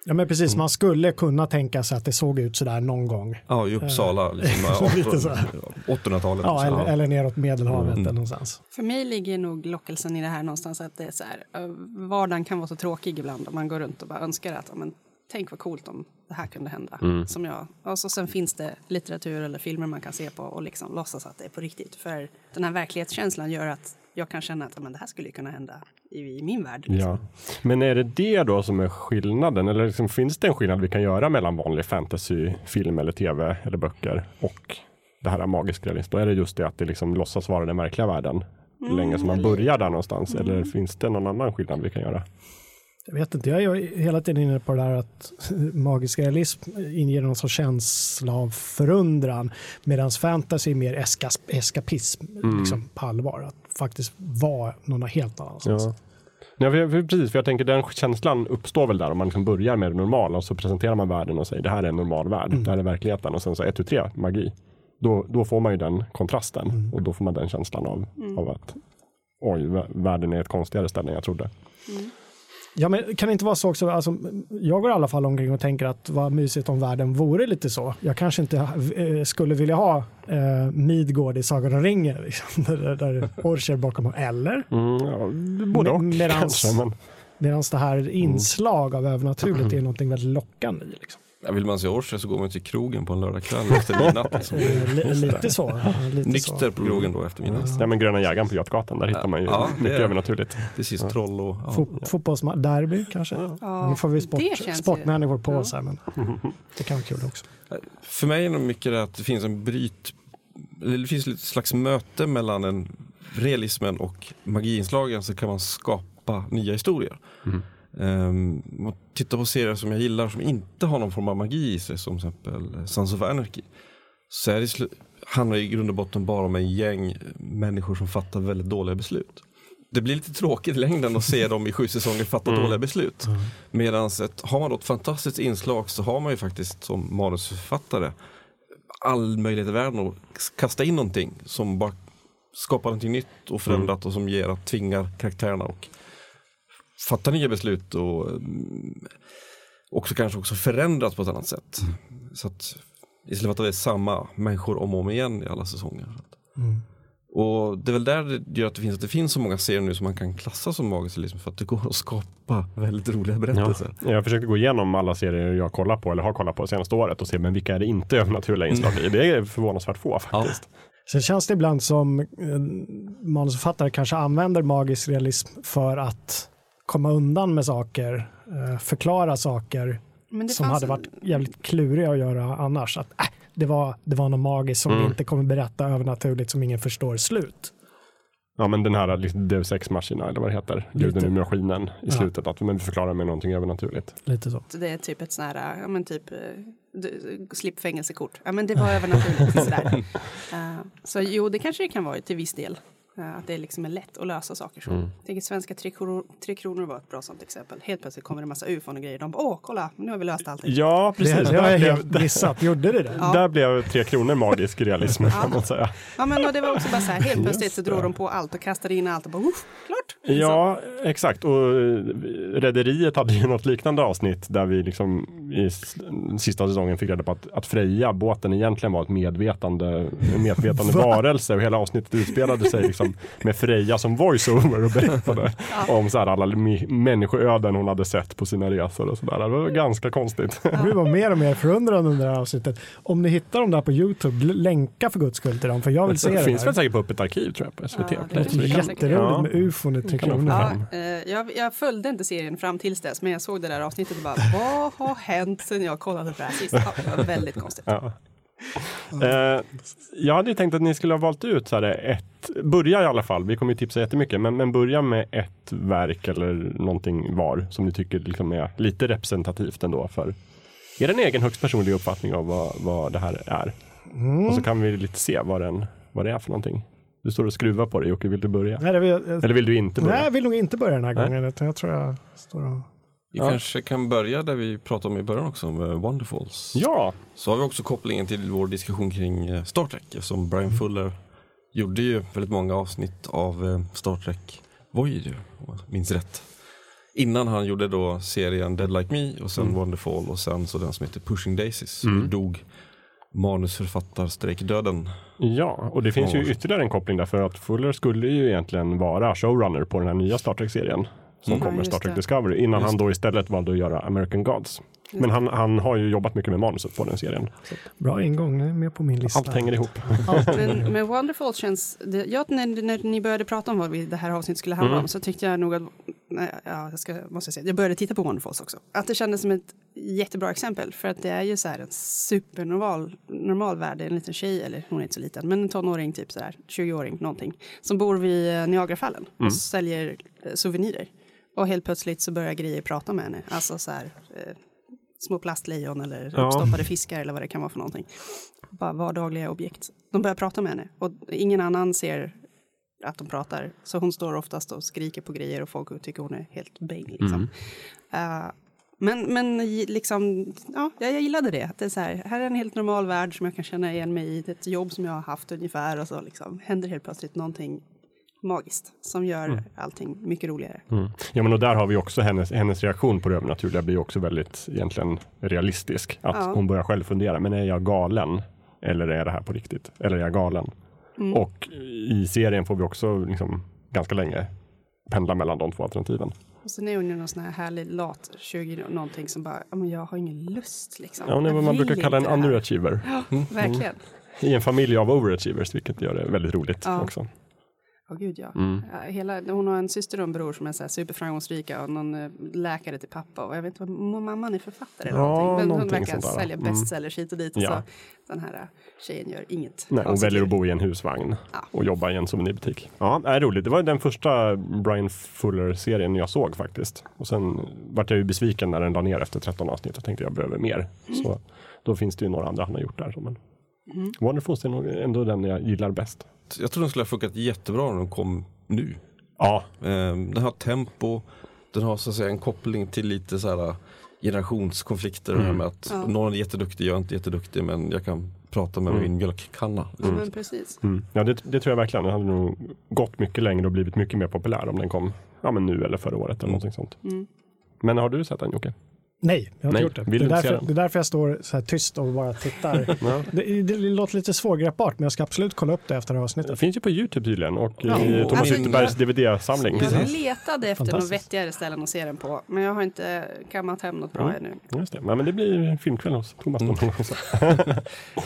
Ja men precis, man skulle kunna tänka sig att det såg ut sådär någon gång. Ja, i Uppsala, liksom, så här. 800-talet. Ja, liksom. eller, eller neråt Medelhavet eller någonstans. För mig ligger nog lockelsen i det här någonstans att det är så här, eh, vardagen kan vara så tråkig ibland och man går runt och bara önskar att, ja, men, tänk vad coolt om det här kunde hända. Som jag. Och så sen finns det litteratur eller filmer man kan se på och liksom låtsas att det är på riktigt. För den här verklighetskänslan gör att jag kan känna att men det här skulle kunna hända i, i min värld. Liksom. Ja. Men är det det då som är skillnaden? Eller liksom, finns det en skillnad vi kan göra mellan vanlig fantasy, film eller tv eller böcker och det här magisk realism? Då är det just det att det liksom låtsas vara den verkliga världen länge som man börjar där någonstans. Eller finns det någon annan skillnad vi kan göra? Jag vet inte, jag är hela tiden inne på det där att magisk realism inger någon sorts känsla av förundran medan fantasy är mer eska, eskapism liksom, på allvar. Att faktiskt vara någon helt annanstans. Ja. Ja, för, för, precis, för jag tänker den känslan uppstår väl där om man liksom börjar med det normala och så presenterar man världen och säger det här är en normal värld, det här är verkligheten och sen så 1, 2, 3, magi. Då, då får man ju den kontrasten och då får man den känslan av, av att oj, vä- världen är ett konstigare ställe än jag trodde. Ja, men kan det inte vara så också, alltså, jag går i alla fall omkring och tänker att vad mysigt om världen vore lite så. Jag kanske inte eh, skulle vilja ha eh, Midgård i Sagan om ringen, liksom, där, där Orcher bakom, eller? Mm, ja, både och medans- kanske. Men, Medan det här inslag av övernaturligt är någonting väldigt lockande. Liksom. Vill man se Orcher så går man till krogen på en lördagkväll efter midnatt. Liksom. Li- Lite så. Lite Nykter på krogen då efter midnatt. ja, men Gröna jägaren på Götgatan, där hittar man ju Ja, mycket är- övernaturligt. Sist troll och... Ja. Fo- Fotbollsderby kanske? Ja, nu får vi sport, sportmänniskor på ja. oss här, men det kan vara kul också. För mig är det mycket det att det finns en bryt, det finns ett slags möte mellan en realismen och magiinslagen så kan man skapa nya historier. Um, om man tittar på serier som jag gillar som inte har någon form av magi i sig som till exempel Sons of Anarchy. Så är det, handlar i grund och botten bara om en gäng människor som fattar väldigt dåliga beslut. Det blir lite tråkigt i längden att se dem i sju säsonger fatta dåliga beslut. Medan ett, har man då ett fantastiskt inslag så har man ju faktiskt som manusförfattare all möjlighet i världen att kasta in någonting som bara skapar någonting nytt och förändrat och som ger att tvingar karaktärerna och fatta nya beslut och mm, också kanske också förändras på ett annat sätt. Så att istället för att det är samma människor om och om igen i alla säsonger. Och det är väl där det gör att det finns, att det finns så många serier nu som man kan klassa som magisk realism för att det går att skapa väldigt roliga Ja. berättelser. Jag försökte gå igenom alla serier jag kollar på eller har kollat på det senaste året och se men vilka är det inte övernaturliga inslag i. Det är förvånansvärt få faktiskt. Sen känns det ibland som eh, manusförfattare kanske använder magisk realism för att komma undan med saker, eh, förklara saker Men det som fanns hade varit jävligt kluriga att göra annars. Att, äh, det, var, det var något magiskt som vi inte kommer berätta övernaturligt som ingen förstår slut. Ja men den här liksom, Deus Ex Machina eller vad det heter, guden i maskinen i Ja. slutet, att men vi förklarar med någonting övernaturligt. Lite så. Så det är typ ett sån här, ja men typ, eh, du- slipp fängelsekort. Ja men det var övernaturligt sådär. Eh, så jo, det kanske det kan vara till viss del. Eh, att det liksom är lätt att lösa saker så. Jag tänker svenska Tre Kronor, Tre Kronor var ett bra sånt exempel. Helt plötsligt kommer det en massa ufon och grejer. De bara, åh kolla, nu har vi löst allting. Ja Det, precis, det har jag helt blev, missat. Gjorde det det? Ja. där blev Tre Kronor magisk realism kan man säga. Ja men och det var också bara så här, helt plötsligt så drog det. de på allt och kastade in allt och bara, uff, klart. Ja, exakt. Och eh, Rederiet hade ju något liknande avsnitt där vi liksom i sista säsongen fick reda på att, att Freja, båten, egentligen var ett medvetande, en medvetande Va? varelse och hela avsnittet utspelade sig liksom med Freja som voiceover och berättade om så här alla människoöden hon hade sett på sina resor och sådär. Det var ganska konstigt. Vi var mer och mer förundrade under det här avsnittet. Om ni hittar dem där på YouTube, länka för guds skull till dem, för jag vill se Det det. finns väl säkert på öppet arkiv tror jag på SVT. Ja, det säkert. Jätteroligt Ja. med ufon i Tre Kronor. Ja, eh, jag, jag följde inte serien fram tills dess, men jag såg det där avsnittet och bara, vad har hänt sen jag kollade på det här sist? Ja, det var väldigt konstigt. Ja. Eh, jag hade ju tänkt att ni skulle ha valt ut så här ett, börja i alla fall, vi kommer ju tipsa jättemycket, men, men börja med ett verk eller någonting var som ni tycker liksom är lite representativt ändå för er egen högst personliga uppfattning av vad, vad det här är. Mm. Och så kan vi lite se vad, den, vad det är för någonting. Du står och skruvar på det Jocke, vill du börja? Nej, vill, Eller vill du inte börja? nej, jag vill nog inte börja den här Nej. gången. Jag tror jag står och... Vi Ja. kanske kan börja där vi pratade om i början också, med Wonderfalls. Ja, Så har vi också kopplingen till vår diskussion kring eh, Star Trek, eftersom Brian Fuller gjorde ju väldigt många avsnitt av eh, Star Trek Voyager, om jag minns rätt. Innan han gjorde då serien Dead Like Me och sen Wonderfall och sen så den som heter Pushing Daisies, som dog manusförfattarstrejkdöden. ja, och det finns ju ytterligare en koppling där för att Fuller skulle ju egentligen vara showrunner på den här nya Star Trek-serien som Mm. Ja, kommer, Star Trek det. Discovery, innan Just han då istället valde att göra American Gods. Men han, han har ju jobbat mycket med manuset på den serien. Så Bra ingång, med på min lista. allt hänger ihop. Men, men Wonderful känns, det, jag, när, när ni började prata om vad vi, det här avsnittet skulle handla Mm. om så tyckte jag nog att, nej, ja, jag ska, måste jag säga, jag började titta på Wonderfalls också. Att det kändes som ett jättebra exempel för att det är ju så här en supernormal normal värld, en liten tjej, eller hon är inte så liten, men en tonåring typ så här, 20-åring någonting, som bor vid eh, Niagarafallen och säljer eh, souvenirer. Och helt plötsligt så börjar grejer prata med henne, alltså så här eh, små plastlejon eller Ja. uppstoppade fiskar eller vad det kan vara för någonting. Bara vardagliga objekt. De börjar prata med henne och ingen annan ser att de pratar. Så hon står oftast och skriker på grejer och folk tycker hon är helt bäng. Liksom. Eh, men men i- liksom, ja, jag jag gillade det. Att det är så här, här är en helt normal värld som jag kan känna igen mig i. Det är ett jobb som jag har haft ungefär och så liksom, händer helt plötsligt någonting magiskt som gör allting mycket roligare. Mm. Ja, men och där har vi också hennes, hennes reaktion på det övernaturliga blir också väldigt egentligen realistisk. Att Ja. hon börjar själv fundera, men är jag galen? Eller är det här på riktigt? Eller är jag galen? Mm. Och i serien får vi också liksom ganska länge pendla mellan de två alternativen. Och sen är hon ju någon sån här härlig lat 20 någonting som bara, ja men jag har ingen lust liksom. Ja, är vad man brukar kalla en inte det här." underachiever. Verkligen. I en familj av overachievers, vilket gör det väldigt roligt Ja. också. Åh gud ja. Mm. Hela, hon har en syster och en bror som är så här superframgångsrika och någon eh, läkare till pappa och jag vet inte vad mamman är författare eller Ja, någonting. Men hon någonting verkar sånt där. sälja Mm. bestsellers hit och dit och Ja. så den här eh, tjejen gör inget. Nej, hon väljer att bo i en husvagn Ja. och jobba i en souvenirbutik. Ja, det är roligt. Det var den första Brian Fuller-serien jag såg faktiskt. Och sen vart jag ju besviken när den la ner efter 13 avsnitt. Jag tänkte jag behöver mer. Så då finns det ju några andra han har gjort där. Men Mm. Wonderful är nog ändå den jag gillar bäst. Jag tror den skulle ha funkat jättebra när de kom nu. Ja, Ehm, Den har tempo, den har så att säga en koppling till lite så här generationskonflikter. Det här med att Ja. någon är jätteduktig, jag är inte jätteduktig men jag kan prata med Mm. min mjölkkanna. Ja, men precis. mm. ja det, det tror jag verkligen. Den hade nog gått mycket längre och blivit mycket mer populär om den kom ja, men nu eller förra året eller någonting sånt. Mm. Men har du sett den Jocke? Nej, jag har Nej, inte gjort det. Det är, därför, det är därför jag står så här tyst och bara tittar. Ja. det, det låter lite svårgreppbart, men jag ska absolut kolla upp det efter det här Det avsnittet. finns ju på Youtube tydligen och Ja. i Thomas Alltså, Ytterbergs DVD-samling. Jag Precis. letade efter Fantastiskt. vettigare ställen att se den på, men jag har inte kammat hem något bra Mm. ännu. Just det. Nej, men det blir en filmkväll hos Thomas. Mm. Nej,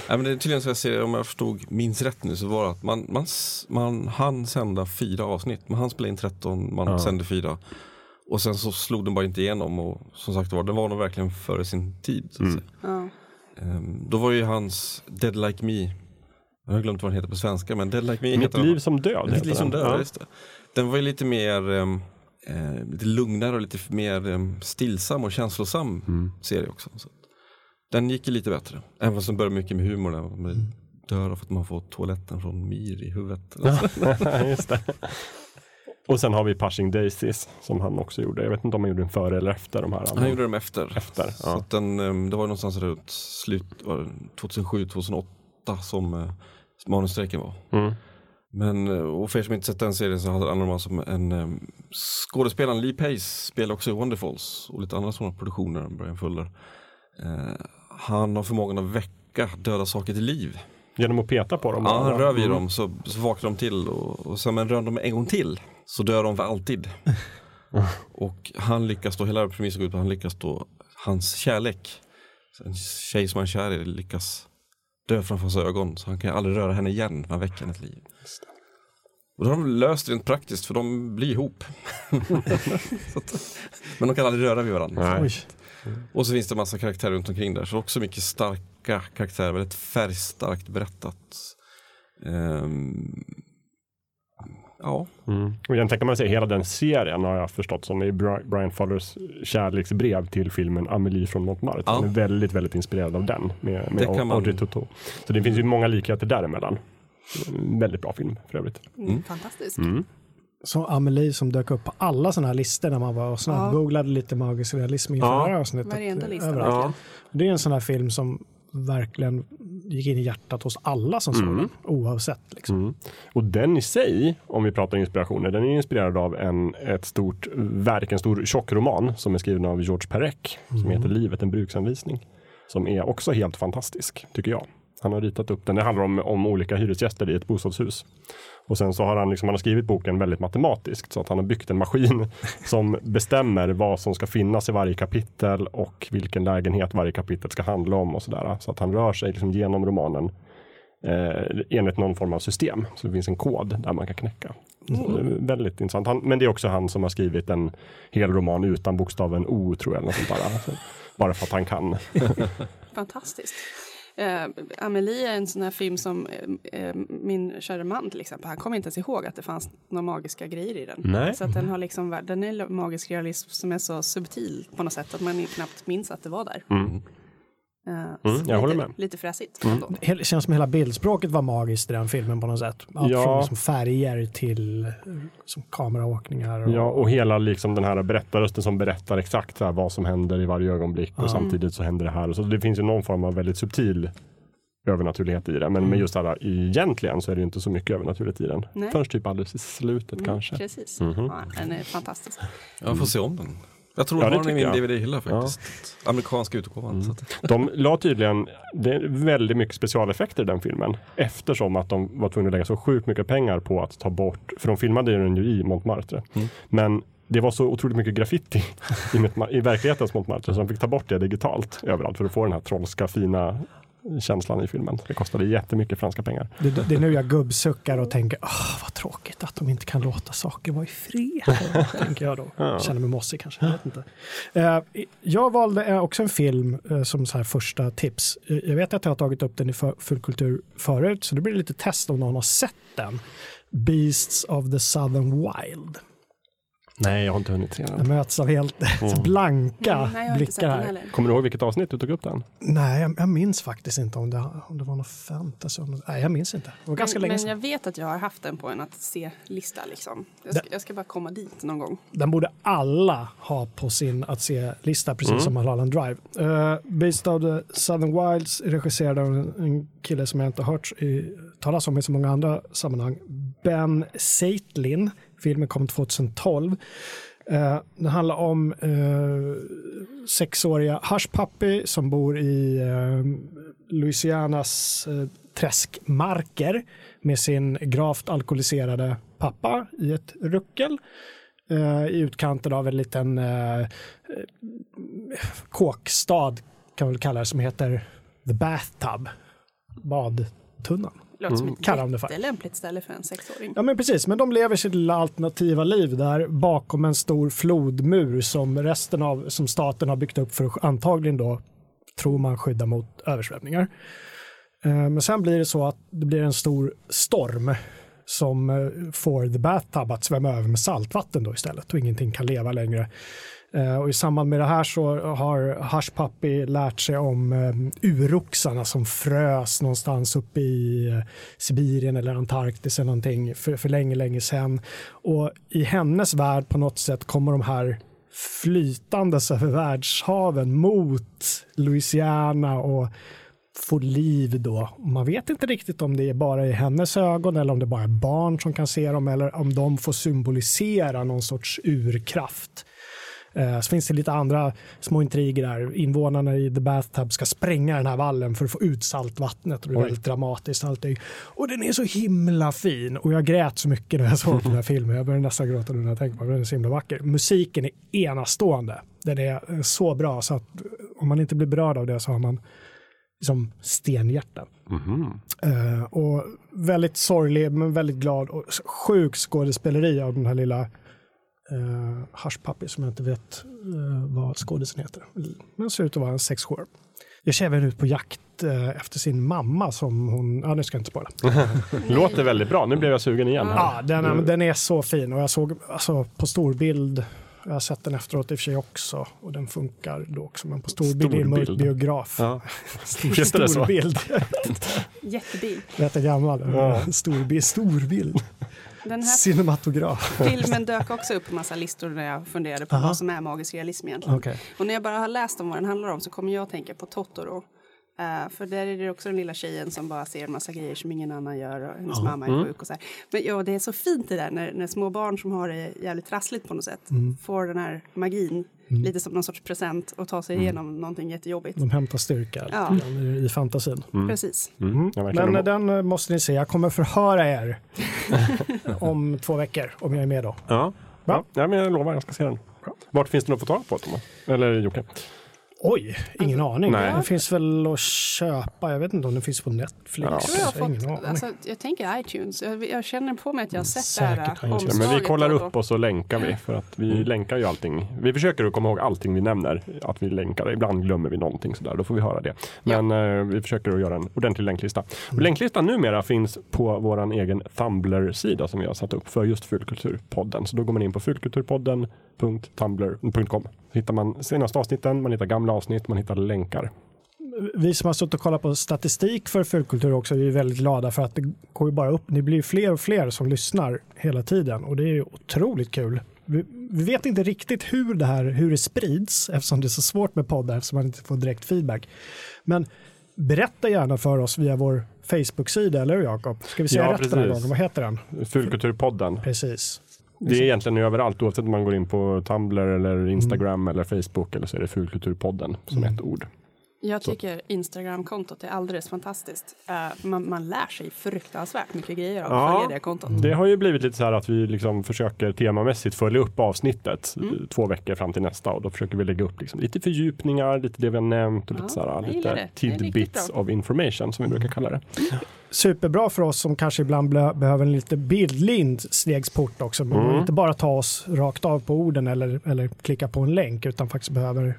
men det är tydligen så jag ser, om jag förstod, minns rätt nu så var det att man, man, man hann sända fyra avsnitt. Man hann spela in 13, man Ja. sände fyra. Och sen så slog den bara inte igenom och som sagt var, den var nog verkligen före sin tid. Så att Mm. säga. Ja. Ehm, då var ju hans Dead Like Me, jag har glömt vad den heter på svenska, men Dead Like Me Mitt heter den. liv som död. Mitt liv som den. död, Ja. just det. Den var ju lite mer ehm, eh, lite lugnare och lite mer um, stillsam och känslosam Mm. serie också. Så. Den gick ju lite bättre, även fast den började mycket med humor. Där. Man dör av att man får toaletten från Mir i huvudet. Just det. Och sen har vi Pushing Daisies som han också gjorde. Jag vet inte om han gjorde den före eller efter de här. andra. Han gjorde dem efter. Efter, Så ja. att den, ehm, det var någonstans runt slut, 2007-2008 som uh, manusstrejken var. Mm. Men, eh, och för er som inte sett den serien så handlar det om en skådespelaren Lee Pace spelar också i Wonderfalls och lite andra sådana produktioner än Brian Fuller. Eh, han har förmågan att väcka döda saker till liv. Genom att peta på dem. Ja, han rör vid Mm. dem så, så vaknar de till och, och sen men rör de en gång till så dör de för alltid. och han lyckas då, hela premissen går ut på att han lyckas då, hans kärlek, en tjej som han är kär i lyckas dö framför hans ögon så han kan aldrig röra henne igen, man väcker hennes liv. Och då har de löst det rent praktiskt för de blir ihop. Att, men de kan aldrig röra vid varandra. Nej. Och så finns det massa karaktärer runt omkring där. Så också mycket starka karaktärer, väldigt färgstarkt berättat. Ehm, Ja, Mm. Och egentligen kan man säga hela den serien har jag förstått som är Bri- Brian Fullers kärleksbrev till filmen Amelie från Montmartre. Ja. Han är väldigt, väldigt inspirerad av den med, med man- Audrey Tautou. Så det finns ju många likheter däremellan. Väldigt bra film för övrigt. Mm. Fantastisk. Mm. Så Amelie som dök upp på alla sådana här listor när man var och snabbgooglade lite magisk realism inför Ja. det här avsnittet. Överallt. Ja. Det är en sån här film som verkligen gick in i hjärtat hos alla som såg Mm. den, oavsett. Liksom. Mm. Och den i sig, om vi pratar inspirationer, den är inspirerad av en, ett stort verk, en stor tjockroman som är skriven av George Perec som heter Livet, en bruksanvisning. Som är också helt fantastisk, tycker jag. Han har ritat upp den. Det handlar om, om olika hyresgäster i ett bostadshus. Och sen så har han, liksom, han har skrivit boken väldigt matematiskt så att han har byggt en maskin som bestämmer vad som ska finnas i varje kapitel och vilken lägenhet varje kapitel ska handla om och sådär. Så att han rör sig liksom genom romanen eh, enligt någon form av system. Så det finns en kod där man kan knäcka. Är väldigt intressant. Han, men det är också han som har skrivit en hel roman utan bokstaven O tror jag. Eller något sånt där. Alltså, bara för att han kan. Fantastiskt. Eh, Amelie är en sån här film som eh, eh, min kära man till exempel, han kommer inte ens ihåg att det fanns några magiska grejer i den. Nej. Så att den har liksom, den är magisk realism som är så subtil på något sätt att man knappt minns att det var där. Mm. Eh, Mm, jag lite, håller med. Mm. Lite fräsigt. ändå. Det känns som hela bildspråket var magiskt i den filmen på något sätt. Allt Ja. från liksom färger till som kameraåkningar. Och, Ja, och hela liksom den här berättarrösten som berättar exakt så här vad som händer i varje ögonblick och Ja. samtidigt så händer det här. Och så det finns ju någon form av väldigt subtil övernaturlighet i det. Men med just det här egentligen så är det ju inte så mycket övernaturligt i den. Nej. Först typ alldeles i slutet Mm, kanske. Precis. Mhm. Ja, den är fantastisk. jag får se om den. Jag tror Ja, det har den i min. DVD-hylla faktiskt. Amerikanska utgåvan. Att, De la tydligen det är väldigt mycket specialeffekter i den filmen. Eftersom att de var tvungna att lägga så sjukt mycket pengar på att ta bort, för de filmade den ju i Montmartre. Mm. Men det var så otroligt mycket graffiti i, i verklighetens Montmartre så de fick ta bort det digitalt överallt för att få den här trollska fina känslan i filmen. Det kostade jättemycket franska pengar. det, det är nu jag gubbsuckar och tänker, Åh, vad tråkigt att de inte kan låta saker vara i fred. tänker jag då. Ja. Känner mig mossig kanske. Jag, vet inte. Eh, jag valde eh, också en film eh, som så här första tips. Jag vet att jag har tagit upp den i fullkultur förut, så det blir lite test om någon har sett den. Beasts of the Southern Wild. Nej, jag har inte hunnit se Jag den. möts av helt så blanka Mm, nej, jag blickar här. Kommer du ihåg vilket avsnitt du tog upp den? Nej, jag, jag minns faktiskt inte om det, om det var något fantasy. Nej, jag minns inte. Det var ganska men, länge men sedan. jag vet att jag har haft den på en att se-lista. Liksom. Jag, ska, jag ska bara komma dit någon gång. Den borde alla ha på sin att se-lista, precis Mm. som Mulholland Drive. Uh, Beast of the Southern Wilds, regisserad av en, en kille som jag inte har hört i, talas om i så många andra sammanhang. Ben Seitlin. Filmen kom 2012. Eh, den handlar om eh, sexåriga Hush Puppy som bor i eh, Louisianas eh, träskmarker med sin gravt alkoholiserade pappa i ett ruckel eh, i utkanten av en liten eh, eh kåkstad kan vi väl kalla det som heter The Bathtub, badtunnan. Låter som ett de det för. jättelämpligt ställe för en sexåring. Ja men precis, men de lever sitt lilla alternativa liv där bakom en stor flodmur som resten av, som staten har byggt upp för att antagligen då, tror man, skydda mot översvämningar. Eh, Men sen blir det så att det blir en stor storm som eh, får The Bathtub att svämma över med saltvatten då istället och ingenting kan leva längre. Eh, Och I samband med det här så har Hush Puppy lärt sig om eh, uroxarna som frös någonstans uppe i eh, Sibirien eller Antarktis eller någonting för, för länge, länge sedan. Och i hennes värld på något sätt kommer de här flytandes över världshaven mot Louisiana och får liv då. Man vet inte riktigt om det är bara i hennes ögon eller om det bara är barn som kan se dem eller om de får symbolisera någon sorts urkraft. Eh, Så finns det lite andra små intriger där. Invånarna i The Bathtub ska spränga den här vallen för att få ut saltvattnet. Och det är Oj. väldigt dramatiskt allting. Och den är så himla fin. Och jag grät så mycket när jag såg den här filmen. Jag började nästan gråta nu när jag tänker på den. Den är så himla vacker. Musiken är enastående. Den är eh, så bra så att om man inte blir berörd av det så har man liksom stenhjärta. Mhm. Eh, och väldigt sorglig men väldigt glad och sjuk skådespeleri av den här lilla Hush Puppy som jag inte vet eh, vad skådisen heter. Men ser ut att vara en sexsjö. Jag ser även ut på jakt eh, efter sin mamma som hon, ja nu ska jag inte spoila. Låter väldigt bra. Nu blev jag sugen igen. Här. Ja, den, är- den är så fin och jag såg alltså, på storbild, jag har sett den efteråt i och för sig också och den funkar då också, men på storbild i en mörk biograf. Ja. Stor, storbild. Jättebil. Rätt gammal. Ja. Storbild, storbild. Den här Cinematograf. filmen dök också upp på massa listor när jag funderade på Aha. vad som är magisk realism egentligen. Okej. Och när jag bara har läst om vad den handlar om så kommer jag att tänka på Totoro. Eh, för där är det också den lilla tjejen som bara ser en massa grejer som ingen annan gör och hennes mamma är sjuk och så här. Men ja, det är så fint det där när, när små barn som har det jävligt trassligt på något sätt får den här magin lite som någon sorts present och tar sig igenom någonting jättejobbigt. De hämtar styrka Ja. i, i fantasin. Precis. Mm. Verkligen Men emot. den eh, måste ni se. Jag kommer förhöra er om två veckor om jag är med då. Ja. Ja. ja, men jag lovar, jag ska se den. Vart finns den att få tag på, Thomas? Eller Jocke? Oj, ingen aning. Nej. Den finns väl att köpa. Jag vet inte om den finns på Netflix. Ja. Jag tror jag har ingen fått, aning. alltså, jag tänker iTunes. Jag, jag känner på mig att jag har sett Säkert det här. Ja, men vi kollar upp och så länkar vi. För att vi länkar ju allting. Vi försöker att komma ihåg allting vi nämner. Att vi länkar. Ibland glömmer vi någonting sådär. Då får vi höra det. Men eh, vi försöker att göra en ordentlig länklista. Och länklistan numera finns på vår egen Tumblr-sida som vi har satt upp för just Fulkulturpodden. Så då går man in på fulkulturpodden.tumblr.com. Hittar man senaste avsnitten, man hittar gamla avsnitt, man hittar länkar. Vi som har suttit och kollat på statistik för fulkultur också, vi är väldigt glada för att det går ju bara upp. Det blir fler och fler som lyssnar hela tiden och det är ju otroligt kul. Vi, vi vet inte riktigt hur det här hur det sprids eftersom det är så svårt med poddar eftersom man inte får direkt feedback. Men berätta gärna för oss via vår Facebook-sida, eller hur Jakob? Ska vi säga Ja, rätt den här precis. gången? Vad heter den? Fulkulturpodden. Precis. Det är egentligen överallt oavsett om man går in på Tumblr eller Instagram eller Facebook eller så är det Fulkulturpodden som ett ord. Jag tycker Instagram-kontot är alldeles fantastiskt. Eh, man, man lär sig fruktansvärt mycket grejer av att Ja. följa det kontot. Det har ju blivit lite så här att vi liksom försöker temamässigt följa upp avsnittet eh, två veckor fram till nästa och då försöker vi lägga upp liksom lite fördjupningar, lite det vi har nämnt och Ja, lite, så här, lite tidbits of information som vi brukar kalla det. Superbra för oss som kanske ibland behöver en lite bildlig instegsport också. Mm. inte bara ta oss rakt av på orden eller, eller klicka på en länk utan faktiskt behöver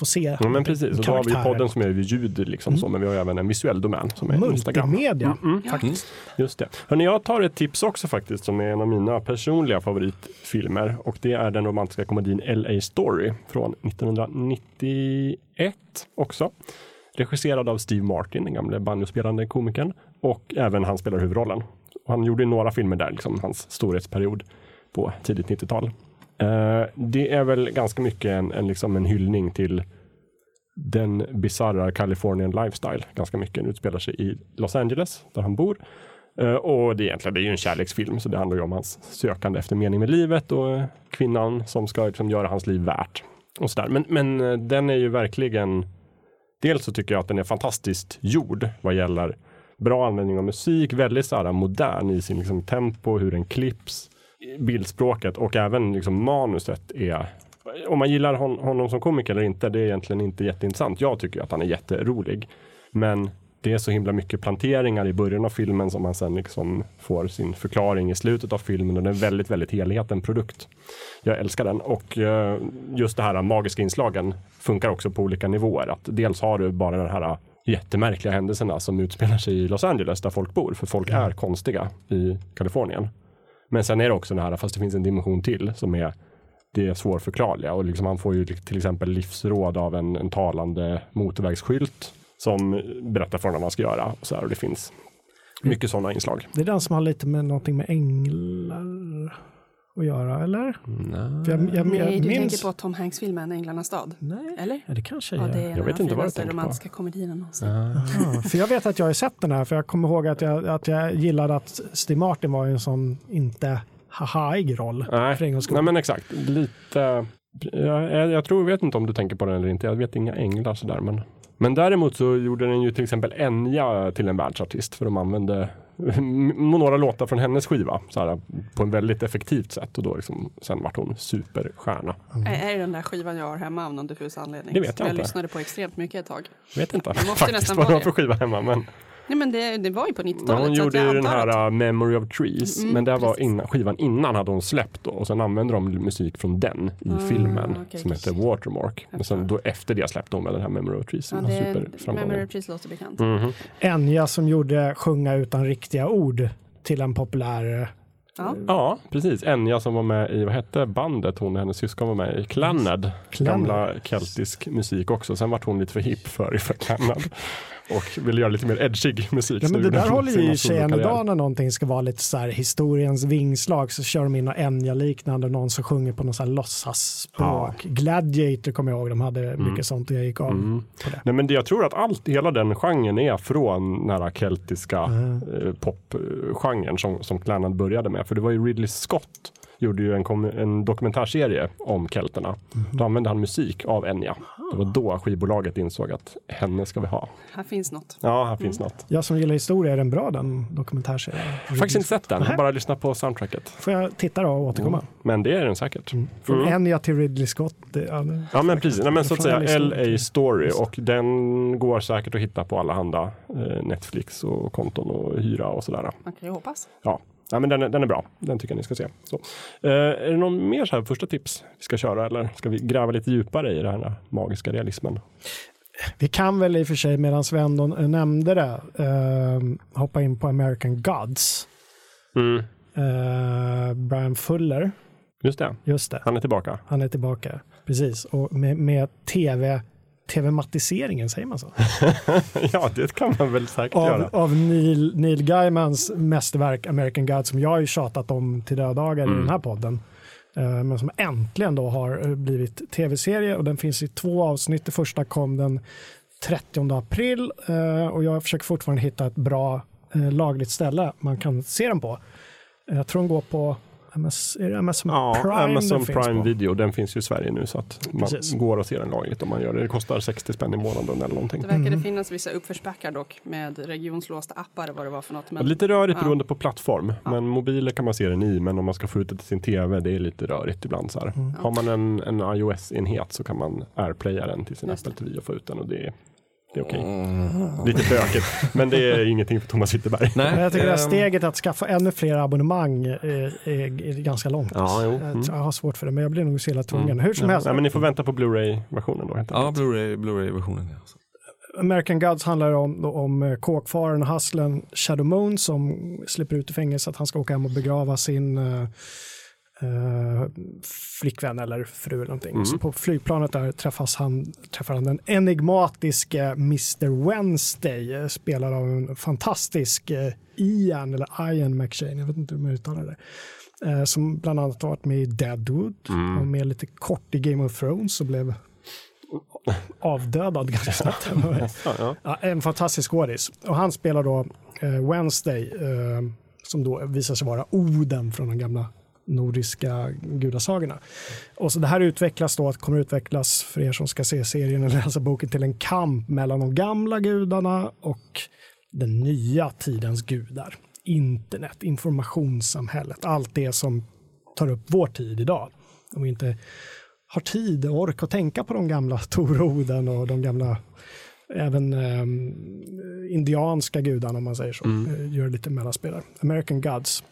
få se Ja, men precis, och då har vi podden som är ljud liksom så, men vi har även en visuell domän som är Instagram. Multimedia. Mm, Faktiskt. Just det. Hörrni, jag tar ett tips också faktiskt som är en av mina personliga favoritfilmer och det är den romantiska komedin LA Story från 1991 också. Regisserad av Steve Martin, den gamle banjospelande komikern och även han spelar huvudrollen. Och han gjorde några filmer där, liksom hans storhetsperiod på tidigt 90-tal. Eh, det är väl ganska mycket en, en, liksom en hyllning till den bizarra Californian lifestyle. Ganska mycket. Den utspelar sig i Los Angeles där han bor. Eh, och det är egentligen det är ju en kärleksfilm så det handlar ju om hans sökande efter mening med livet och eh, kvinnan som ska liksom göra hans liv värt. Och sådär. Men, men den är ju verkligen Dels så tycker jag att den är fantastiskt gjord vad gäller bra användning av musik, väldigt så modern i sin liksom tempo, hur den klipps, bildspråket och även liksom manuset är om man gillar hon, honom som komiker eller inte, det är egentligen inte jätteintressant. Jag tycker att han är jätterolig. Men det är så himla mycket planteringar i början av filmen som man sen liksom får sin förklaring i slutet av filmen och den är väldigt, väldigt helheten produkt. Jag älskar den och eh, just det här magiska inslagen funkar också på olika nivåer. Att dels har du bara den här jättemärkliga händelserna som utspelar sig i Los Angeles där folk bor, för folk är konstiga i Kalifornien. Men sen är det också det här, fast det finns en dimension till som är det svårförklarliga och liksom han får ju till exempel livsråd av en, en talande motorvägsskylt som berättar för honom vad han ska göra. Och, så här, och det finns mycket sådana inslag. Det är den som har lite med någonting med änglar att göra, eller? För jag, jag, Nej, jag du minns... tänker på Tom Hanks-filmen Änglarnas stad? Nej, Eller? ja, det kanske Ja, jag det gör. är en Jag av vet inte vad du tänker på. romantiska komedierna någonsin. Ja, för jag vet att jag har sett den här, för jag kommer ihåg att jag, att jag gillade att Steve Martin var en sån inte hahaig roll. Nej, För en nej men exakt. Lite, jag, jag, jag tror, vet inte om du tänker på den eller inte. Jag vet inga änglar sådär. Men, men däremot så gjorde den ju till exempel Enya till en världsartist. För de använde några låtar från hennes skiva så här, på en väldigt effektivt sätt. Och då liksom, sen vart hon superstjärna. Är, är det den där skivan jag har hemma av någon diffus anledning? Det vet jag jag inte. lyssnade på extremt mycket ett tag. Jag vet inte måste faktiskt nästan vad vara de har för skiva hemma. Men Nej, men det, det var ju på Ja, 90-talet. hon så att gjorde jag ju den här att- uh, Memory of Trees, Mm, men det var innan, skivan innan hade hon släppt då, och sen använde de musik från den i Ah, filmen okej, som heter Watermark. Men sen då efter det släppte hon väl den här Memory of Trees. Ja, det, Memory of Trees låter bekant. Mhm. Enya som gjorde Sjunga utan riktiga ord till en populär Ja. Ja, precis. Enya som var med i, vad hette bandet hon och hennes syskon var med i? Clannad. Clannad. Gamla keltisk musik också. Sen vart hon lite för hipp för, för Clannad. Och ville göra lite mer edgig musik. Ja, men det där håller ju i sig än idag när någonting ska vara lite så här historiens vingslag så kör de in och Enya-liknande, någon som sjunger på någon så här låtsasspråk. Gladiator kommer jag ihåg, de hade mycket sånt och jag gick av Mm. på det. Nej, men det, jag tror att allt, hela den genren är från den här keltiska Mm. eh, popgenren som, som Clannad började med. För det var ju Ridley Scott gjorde ju en, en dokumentärserie om kelterna. Mhm. Då använde han musik av Enya. Det var då skivbolaget insåg att henne ska vi ha. Här finns något. Ja, här finns Mm. något. Jag som gillar historia, är den bra den dokumentärserien? Faktiskt inte sett den, bara lyssnat på soundtracket. Får jag titta då och återkomma? Men det är den säkert. Från Mm. Enya till Ridley Scott. Det, ja, det, Ja men precis, Nej, men så att säga LA Story och den går säkert att hitta på alla handa eh, Netflix och konton och hyra och sådär. Man kan ju hoppas. Ja, ja men den, är- den är bra. Den tycker jag ni ska se. Så. Eh, är det någon mer så här första tips vi ska köra eller ska vi gräva lite djupare i den här magiska realismen? Vi kan väl i och för sig, medan Sven då nämnde det, eh, hoppa in på American Gods. Mm. Eh, Brian Fuller, Just det, just det, han är tillbaka. han är tillbaka. Precis, och med, med tv, tv-matiseringen, säger man så? ja, det kan man väl säkert Av, göra. av Neil, Neil Gaimans mästerverk American Gods som jag har ju tjatat om till dödagar Mm. i den här podden. Eh, men som äntligen då har eh, blivit tv-serie och den finns i två avsnitt. Det första kom den 30 april eh, och jag försöker fortfarande hitta ett bra lagligt ställe man kan se den på. Jag tror den går på MS, är det Amazon Ja, Prime Amazon Prime på? Video, den finns ju i Sverige nu så att man Precis. går att se den lagligt om man gör det. Det kostar 60 spänn i månaden eller någonting. Det verkade Mm. finnas vissa uppförsbackar dock med regionslåsta appar vad det var för något. Men Lite rörigt Ja. beroende på plattform. Men mobiler kan man se den i, men om man ska få ut det till sin tv, det är lite rörigt ibland. Så här. Mm. Har man en, en iOS-enhet så kan man airplaya den till sin Just Apple TV och få ut den och det är, det är okej. Mm. Lite bökigt, men det är ingenting för Thomas Ytterberg. Men Nej, jag tycker här ehm, steget att skaffa ännu fler abonnemang är, är, är ganska långt. Ja, jo. Jag, Mm. jag har svårt för det, men jag blir nog så jävla tvungen. Mm. Hur som Ja, helst, nej, men ni får vänta på Blu-ray-versionen då. Ja, Blu-ray-versionen. Ja. American Gods handlar om, om eh, kåkfaren och hustlen Shadow Moon som slipper ut i fängelse att han ska åka hem och begrava sin eh, flickvän eller fru eller någonting. Mm. Så på flygplanet där träffas han, träffar han den enigmatiske Mr Wednesday eh, spelad av en fantastisk eh, Ian eller Ian McShane, jag vet inte hur man uttalar det. Eh, som bland annat varit med i Deadwood Mm. och med lite kort i Game of Thrones och blev avdödad ganska snabbt. Ja, ja. Ja, en fantastisk skådis. Och han spelar då eh, Wednesday eh, som då visar sig vara Oden från de gamla nordiska gudasagorna. Och så det här utvecklas då, kommer utvecklas för er som ska se serien eller läsa boken till en kamp mellan de gamla gudarna och den nya tidens gudar. Internet, informationssamhället, allt det som tar upp vår tid idag. Om vi inte har tid och ork att tänka på de gamla Tor och de gamla även eh, indianska gudarna om man säger så. Eh, Gör lite mellanspelare. American Gods.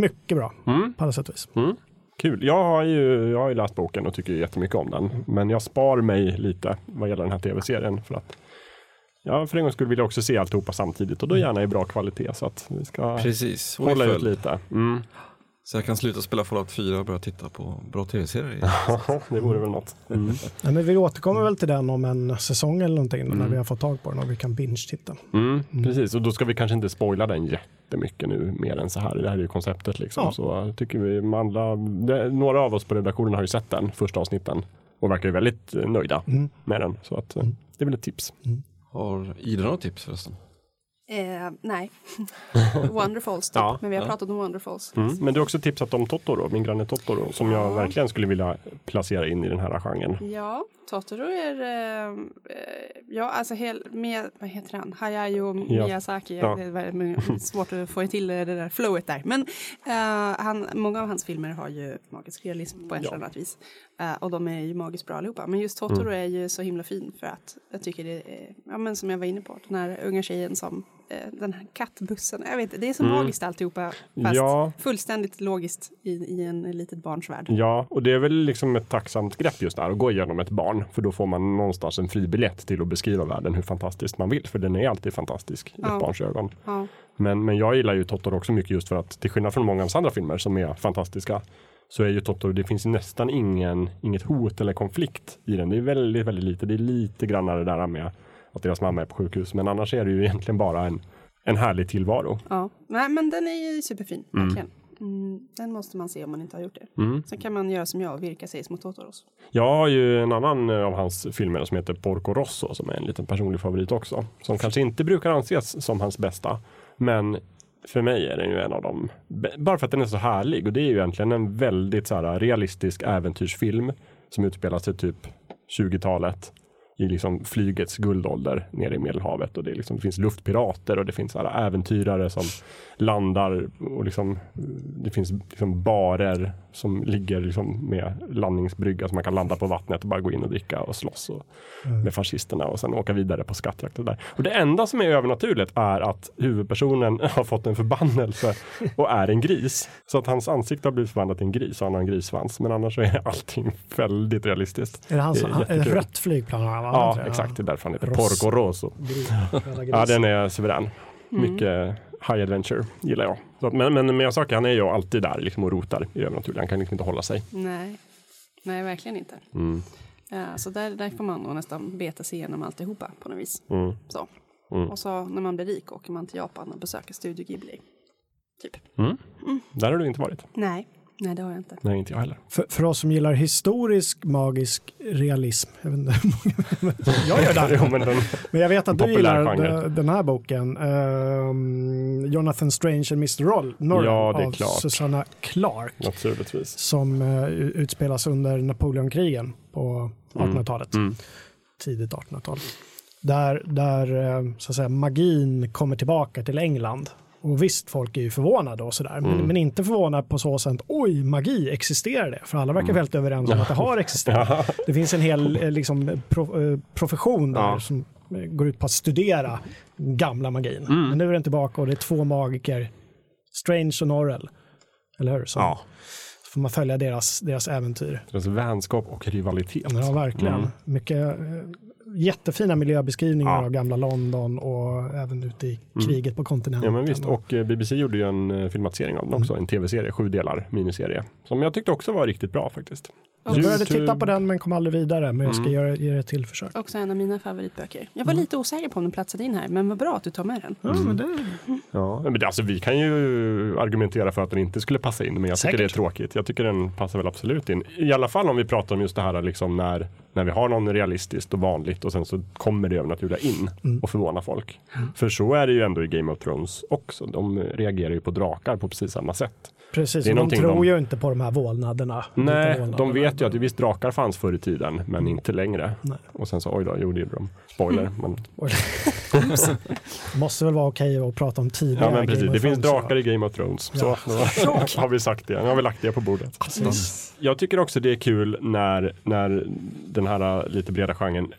Mycket bra Mm. på alla sätt och vis. Mm. Kul. Jag har, ju, jag har ju läst boken och tycker jättemycket om den. Men jag spar mig lite vad gäller den här tv-serien. För att Ja, för en gång skulle vilja också se alltihopa samtidigt och då gärna i bra kvalitet så att vi ska Precis, hålla ut lite. Mm. Så jag kan sluta spela Fallout 4 och börja titta på bra tv-serier. det vore väl något. Mm. Ja, men vi återkommer väl till den om en säsong eller någonting när vi har fått tag på den och vi kan binge-titta. Mm, Precis, och då ska vi kanske inte spoila den jättemycket nu mer än så här. Det här är ju konceptet liksom. Ja. Så tycker vi, alla, det, några av oss på redaktionen har ju sett den första avsnitten och verkar ju väldigt eh, nöjda Mm. med den. Så att, eh, det är väl ett tips. Har Ida några tips förresten? Eh, nej. Wonderfalls typ. Ja, Men vi har ja. pratat om Wonderfalls. Mm. Men du har också tipsat om Totoro, min granne Totoro, som jag Ja. verkligen skulle vilja placera in i den här genren. Ja, Totoro är... Eh, ja, alltså hel, med, vad heter han? Hayao Miyazaki. Ja. Det är väldigt svårt att få till det där flowet där. Men eh, han, många av hans filmer har ju magisk realism på ett eller annat vis. Eh, och de är ju magiskt bra allihopa. Men just Totoro Mm. är ju så himla fin för att jag tycker det är, ja men som jag var inne på, den här unga tjejen som den här kattbussen. Jag vet inte, det är så Mm. magiskt alltihopa. Fast Ja. fullständigt logiskt i, i en litet barns värld. Ja, och det är väl liksom ett tacksamt grepp just där att gå igenom ett barn. För då får man någonstans en fribiljett till att beskriva världen hur fantastiskt man vill. För den är alltid fantastisk i Ja. ett barns ögon. Ja. Men, men jag gillar ju Totoro också mycket just för att till skillnad från många av hans andra filmer som är fantastiska så är ju Totoro, det finns nästan ingen, inget hot eller konflikt i den. Det är väldigt, väldigt lite. Det är lite grann det där med att deras mamma är på sjukhus. Men annars är det ju egentligen bara en, en härlig tillvaro. Ja. Nej, men den är ju superfin, verkligen. Mm, den måste man se om man inte har gjort det. Mm. Sen kan man göra som jag och virka sig små Totoros. Jag har ju en annan eh, av hans filmer som heter Porco Rosso som är en liten personlig favorit också. Som kanske inte brukar anses som hans bästa. Men för mig är den ju en av dem. Bara för att den är så härlig och det är ju egentligen en väldigt så här, realistisk äventyrsfilm som utspelar sig typ 20-talet i liksom flygets guldålder nere i Medelhavet. Och det, liksom, det finns luftpirater och det finns alla äventyrare som landar och liksom, det finns liksom barer som ligger liksom med landningsbrygga så man kan landa på vattnet och bara gå in och dricka och slåss och, med fascisterna och sen åka vidare på skattjakt och där. Och det enda som är övernaturligt är att huvudpersonen har fått en förbannelse och är en gris. Så att hans ansikte har blivit förvandlat till en gris och han har en grissvans. Men annars så är allting väldigt realistiskt. Är det hans rött flygplan? Ja, exakt. Det är därför han heter. Porco Rosso. Gris. Ja, den är suverän. Mycket high adventure gillar jag. Så, att- men, men Miyazaki han är ju alltid där liksom, och rotar i övernaturliga. Han kan liksom inte hålla sig. Nej, Nej verkligen inte. Mm. Ja, så där, där får man nog nästan beta sig igenom alltihopa på något vis. Mm. Så. Mm. Och så när man blir rik åker man till Japan och besöker Studio Ghibli. Typ. Där har du inte varit. Nej, nej det har jag inte. Nej, inte jag heller. För, för oss som gillar historisk magisk realism. Jag, vet inte, hur många- jag gör det. jo, men den, Men jag vet att du gillar genre. de- den här boken. ehm, Jonathan Strange and Mr. Roll, Norrell Ja, det är av klart. Susanna Clark. naturligtvis. Som uh, utspelas under Napoleonkrigen på 1800-talet. Mm. Tidigt 1800-tal. Där, där eh, så att säga, magin kommer tillbaka till England. Och visst, folk är ju förvånade och sådär. Men, Mm. men inte förvånade på så sätt, oj, magi, existerar det? För alla verkar väldigt överens om att det har existerat. Det finns en hel eh, liksom, pro, eh, profession där Ja. som eh, går ut på att studera gamla magin. Mm. Men nu är den tillbaka och det är två magiker, Strange och Norrell. Eller hur? Så Ja, får man följa deras, deras äventyr. deras vänskap och rivalitet. Ja, verkligen. Mm. Mycket jättefina miljöbeskrivningar Ja. av gamla London och även ute i kriget på kontinenten. Ja men visst, och eh, BBC gjorde ju en eh, filmatisering av den också, en tv-serie, sju delar, miniserie. Som jag tyckte också var riktigt bra faktiskt. Jag började titta på den men kom aldrig vidare. Men jag ska Mm. göra, ge det ett till försök. Också en av mina favoritböcker. Jag var lite osäker på om den platsade in här, men vad bra att du tar med den. Ja, men det, Ja, men det, alltså, vi kan ju argumentera för att den inte skulle passa in, men jag tycker Säkert. det är tråkigt. Jag tycker den passar väl absolut in. I alla fall om vi pratar om just det här liksom när, när vi har någon realistiskt och vanligt och sen så kommer det övernaturliga in Mm. och förvånar folk. För så är det ju ändå i Game of Thrones också. De reagerar ju på drakar på precis samma sätt. Precis, Det är de tror de- ju inte på de här vålnaderna. Nej, vålnaderna. de vet ju att det visst drakar fanns förr i tiden, men inte längre. Nej. Och sen så, oj då, jo det är bra. Spoiler. Men, Oj. måste väl vara okej att prata om tidigare ja men precis, Game det finns Thrones, drakar i Game of Thrones. Ja. Så har vi sagt det, nu har vi lagt det på bordet. Precis. Jag tycker också det är kul när, när den här lite breda genren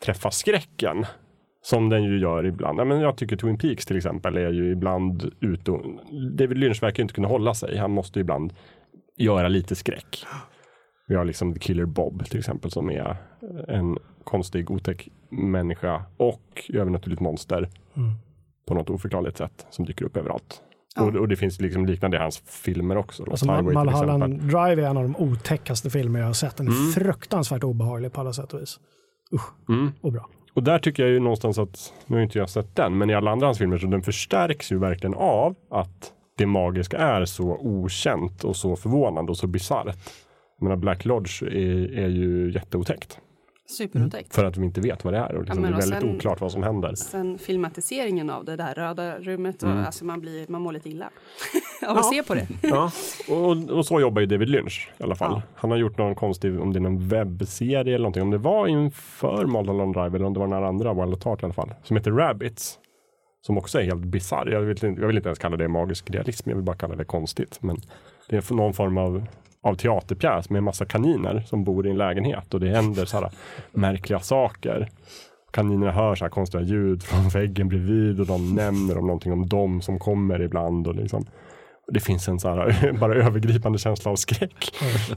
träffar skräcken. Som den ju gör ibland. Ja, men jag tycker Twin Peaks till exempel är ju ibland ute och, David Lynch verkar inte kunna hålla sig. Han måste ibland göra lite skräck. Vi har liksom The Killer Bob till exempel som är en konstig otäck människa och övernaturligt monster Mm. på något oförklarligt sätt som dyker upp överallt. Ja. Och, och det finns liksom liknande i hans filmer också. Alltså, Highway Mulholland. Drive är en av de otäckaste filmer jag har sett. Den är Mm. fruktansvärt obehaglig på alla sätt och vis. Mm. Och bra. Och där tycker jag ju någonstans att, nu har inte jag sett den, men i alla andra hans filmer så den förstärks ju verkligen av att det magiska är så okänt och så förvånande och så bisarrt. Jag menar Black Lodge är, är ju jätteotäckt. Superotäckt. För att vi inte vet vad det är och liksom Ja, men det är och väldigt sen- oklart vad som händer. Sen filmatiseringen av det där röda rummet, och, Mm. alltså man, blir, man mår lite illa av att se på det. Ja, och, och så jobbar ju David Lynch i alla fall. Ja. Han har gjort någon konstig, om det är någon webbserie eller någonting, om det var inför Mulholland Drive eller om det var den här andra, Wild at Heart i alla fall, som heter Rabbits. Som också är helt bisarr. Jag, vill inte- jag vill inte ens kalla det magisk realism, jag vill bara kalla det konstigt. Men det är någon form av, av teaterpjäs med en massa kaniner som bor i en lägenhet och det händer så här märkliga saker. Kaninerna hör så här konstiga ljud från väggen bredvid och de nämner om någonting om dem som kommer ibland. Och liksom. Det finns en så här, bara övergripande känsla av skräck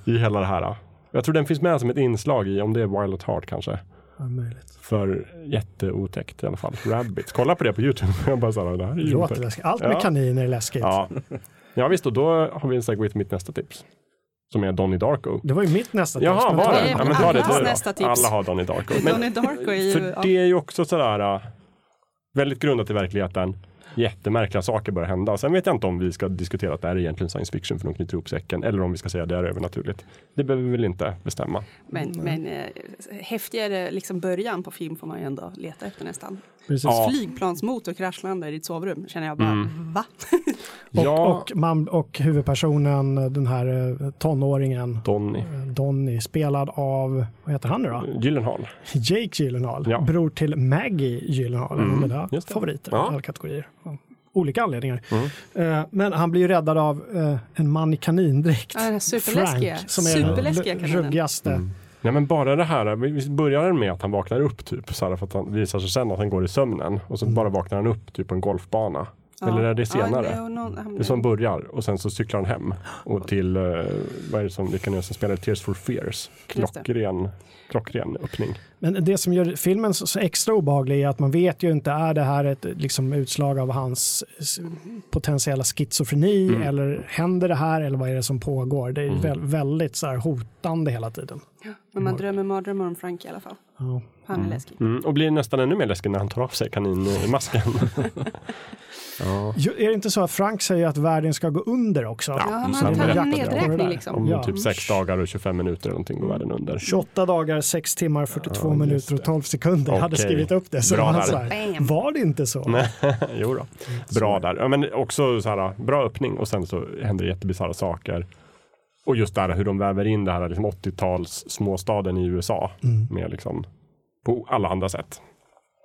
i hela det här. Jag tror den finns med som ett inslag i, om det är Wild at Heart kanske. Ja. För jätteotäckt i alla fall. Rabbits. Kolla på det på YouTube. Jag bara så här, det här är låter läskigt. Allt med Ja. kaniner är läskigt. Ja. ja visst, och då har vi en segway till mitt nästa tips. Som är Donnie Darko. Det var ju mitt nästa tips. Jaha, var det? det är Ja, men ta det då. nästa tips. Alla har Donnie Darko. Men, Donnie Darko är ju... för ja. det är ju också sådär äh, väldigt grundat i verkligheten. Jättemärkliga saker börjar hända. Sen vet jag inte om vi ska diskutera att det här är egentligen science fiction för de knyter ihop säcken. Eller om vi ska säga att det är övernaturligt. Det behöver vi väl inte bestämma. Men, men eh, häftigare liksom början på film får man ju ändå leta efter nästan. Precis. Ja. Flygplansmotor kraschlandar i ditt sovrum känner jag bara, va? Och, ja, och, man, och huvudpersonen, den här eh, tonåringen, Donnie. eh, Donny, spelad av, vad heter han nu då? Gyllenhaal. Jake Gyllenhaal, Ja. bror till Maggie Gyllenhaal, Mm, mm, mina just det. favoriter Ja. i alla kategorier. Av Olika anledningar. Mm. Eh, men han blir ju räddad av en man i kanindräkt. Ja, Frank, som är den superläskiga l- Ja men bara det här, vi börjar med att han vaknar upp typ så här, för att han visar sig sen att han går i sömnen och så bara vaknar han upp typ på en golfbana. Eller är det senare? Ja, någon, han, Det är som börjar och sen så cyklar han hem och till, eh, vad är det som, vilka nu som spelar Tears for Fears? Klockren, klockren öppning. Men det som gör filmen så, så extra obehaglig är att man vet ju inte, är det här ett liksom, utslag av hans potentiella schizofreni Mm. eller händer det här eller vad är det som pågår? Det är Mm. väl, väldigt så här, hotande hela tiden. Men man drömmer mardrömmar om Frank i alla fall. Ja. Han är läskig. Mm, och blir nästan ännu mer läskig när han tar av sig kaninmasken. ja. Jo, Är det inte så att Frank säger att världen ska gå under också? Ja, har han tagit en nedräkning Om liksom. Om Ja. typ sex dagar och 25 minuter eller någonting går världen under. 28 dagar, 6 timmar, 42 Ja, minuter och det. 12 sekunder. Jag hade skrivit upp det. Så Bra var, där. så här, var det inte så? Jo då. Bra där. Ja, men också så här, bra öppning och sen så händer det jättebisarra saker. Och just där hur de väver in det här liksom 80-tals småstaden i USA Mm. med liksom på alla andra sätt.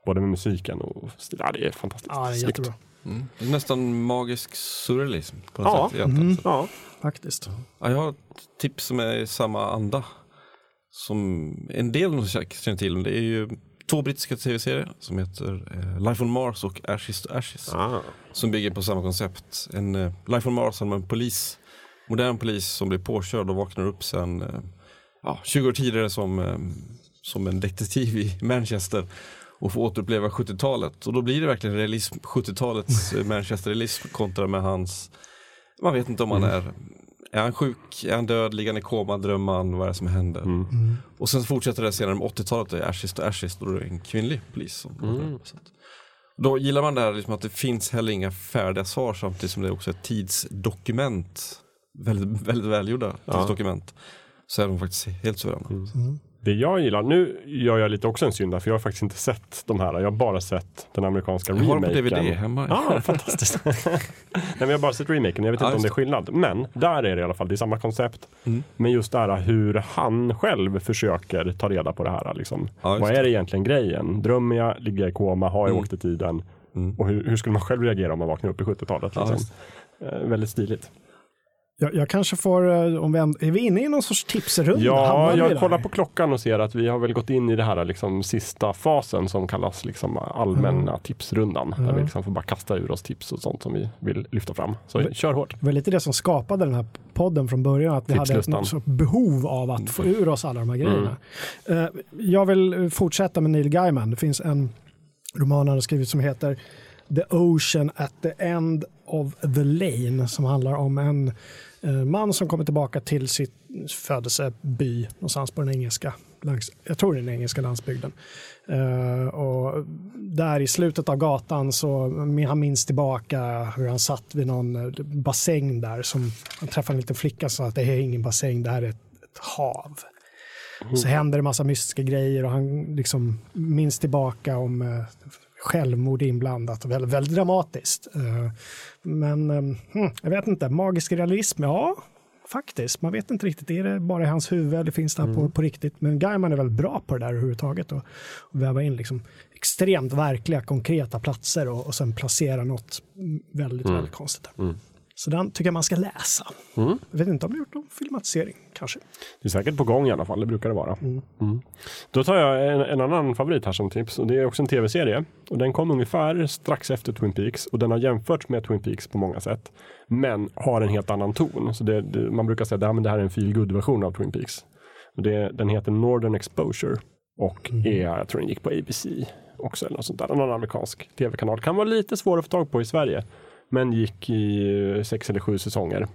Både med musiken och stil. Ja, det är fantastiskt. Ja, det är jättebra. Mm. Det är nästan magisk surrealism på något Ja. sätt. Mm. Ja. Faktiskt. Ja, jag har ett tips som är i samma anda. Som en del nog säkert känner till. Det är ju två brittiska tv-serier som heter eh, Life on Mars och Ashes to Ashes. Ah. Som bygger på samma koncept. En eh, Life on Mars handlar om en polis, modern polis som blir påkörd och vaknar upp sen eh, ja, 20 år tidigare som, eh, som en detektiv i Manchester och får återuppleva 70-talet. Och då blir det verkligen realism, 70-talets eh, Manchester-realism kontra med hans, man vet inte om han är är han sjuk? Är han död? Ligger han i koma? Drömmer han? Vad är det som händer? Mm. Och sen fortsätter det senare med 80-talet, det är Ashes to Ashes, då är det en kvinnlig polis. Som Mm. Då gillar man det här liksom att det finns heller inga färdiga svar samtidigt som det är också ett tidsdokument. Väldigt, väldigt välgjorda tidsdokument. Så är de faktiskt helt suveräna. Mm. Det jag gillar, nu gör jag lite också en synd där, för jag har faktiskt inte sett de här. Jag har bara sett den amerikanska Jag har dem på remaken. DVD hemma. Ja, fantastiskt. Nej, men jag har bara sett remaken, jag vet Ja, inte om det är skillnad. Men där är det i alla fall, det är samma koncept. Mm. Men just det här hur han själv försöker ta reda på det här. Liksom. Ja, Vad är det egentligen grejen? Drömmer jag? Ligger jag i koma? Har jag Mm. åkt i tiden? Mm. Och hur, hur skulle man själv reagera om man vaknar upp i 70-talet? Ja, Liksom? just Eh, väldigt stiligt. Jag, jag kanske får, eh, om vi, änd- är vi inne i någon sorts tipsrunda? Ja, jag där? kollar på klockan och ser att vi har väl gått in i det här liksom, sista fasen som kallas liksom, allmänna tipsrundan. Där Ja. vi liksom får bara kasta ur oss tips och sånt som vi vill lyfta fram. Så kör hårt. Det var lite det som skapade den här podden från början, att vi hade ett sorts behov av att få ur oss alla de här Mm. grejerna. Eh, Jag vill fortsätta med Neil Gaiman. Det finns en roman han har skrivit som heter The Ocean at the End of the Lane som handlar om en eh, man som kommer tillbaka till sitt födelseby någonstans på den engelska, jag tror den engelska landsbygden. Eh, och där i slutet av gatan så han minns tillbaka hur han satt vid någon eh, bassäng där som han träffade en liten flicka som sa att det här är ingen bassäng, det här är ett, ett hav. Så händer det massa mystiska grejer och han liksom minns tillbaka om eh, självmord inblandat. Väldigt, väldigt dramatiskt. Eh, men eh, hmm, jag vet inte, magisk realism, ja faktiskt. Man vet inte riktigt, är det bara i hans huvud eller finns det här på, på riktigt? Men Gaiman är väldigt bra på det där överhuvudtaget och, och väva in liksom extremt verkliga, konkreta platser och, och sen placera något väldigt, väldigt konstigt. Där. Så den tycker jag man ska läsa. Mm. Jag vet inte om de har gjort någon filmatisering kanske. Det är säkert på gång i alla fall, det brukar det vara. Mm. Då tar jag en, en, annan favorit här som tips och det är också en tv-serie. Och den kom ungefär strax efter Twin Peaks och den har jämförts med Twin Peaks på många sätt. Men har en helt annan ton. Så det, det, man brukar säga att det här är en feel version av Twin Peaks. Det, den heter Northern Exposure och är, jag tror den gick på ABC också eller något sånt där. Någon amerikansk tv-kanal. Kan vara lite svår att få tag på i Sverige. Men gick i eh, sex eller sju säsonger.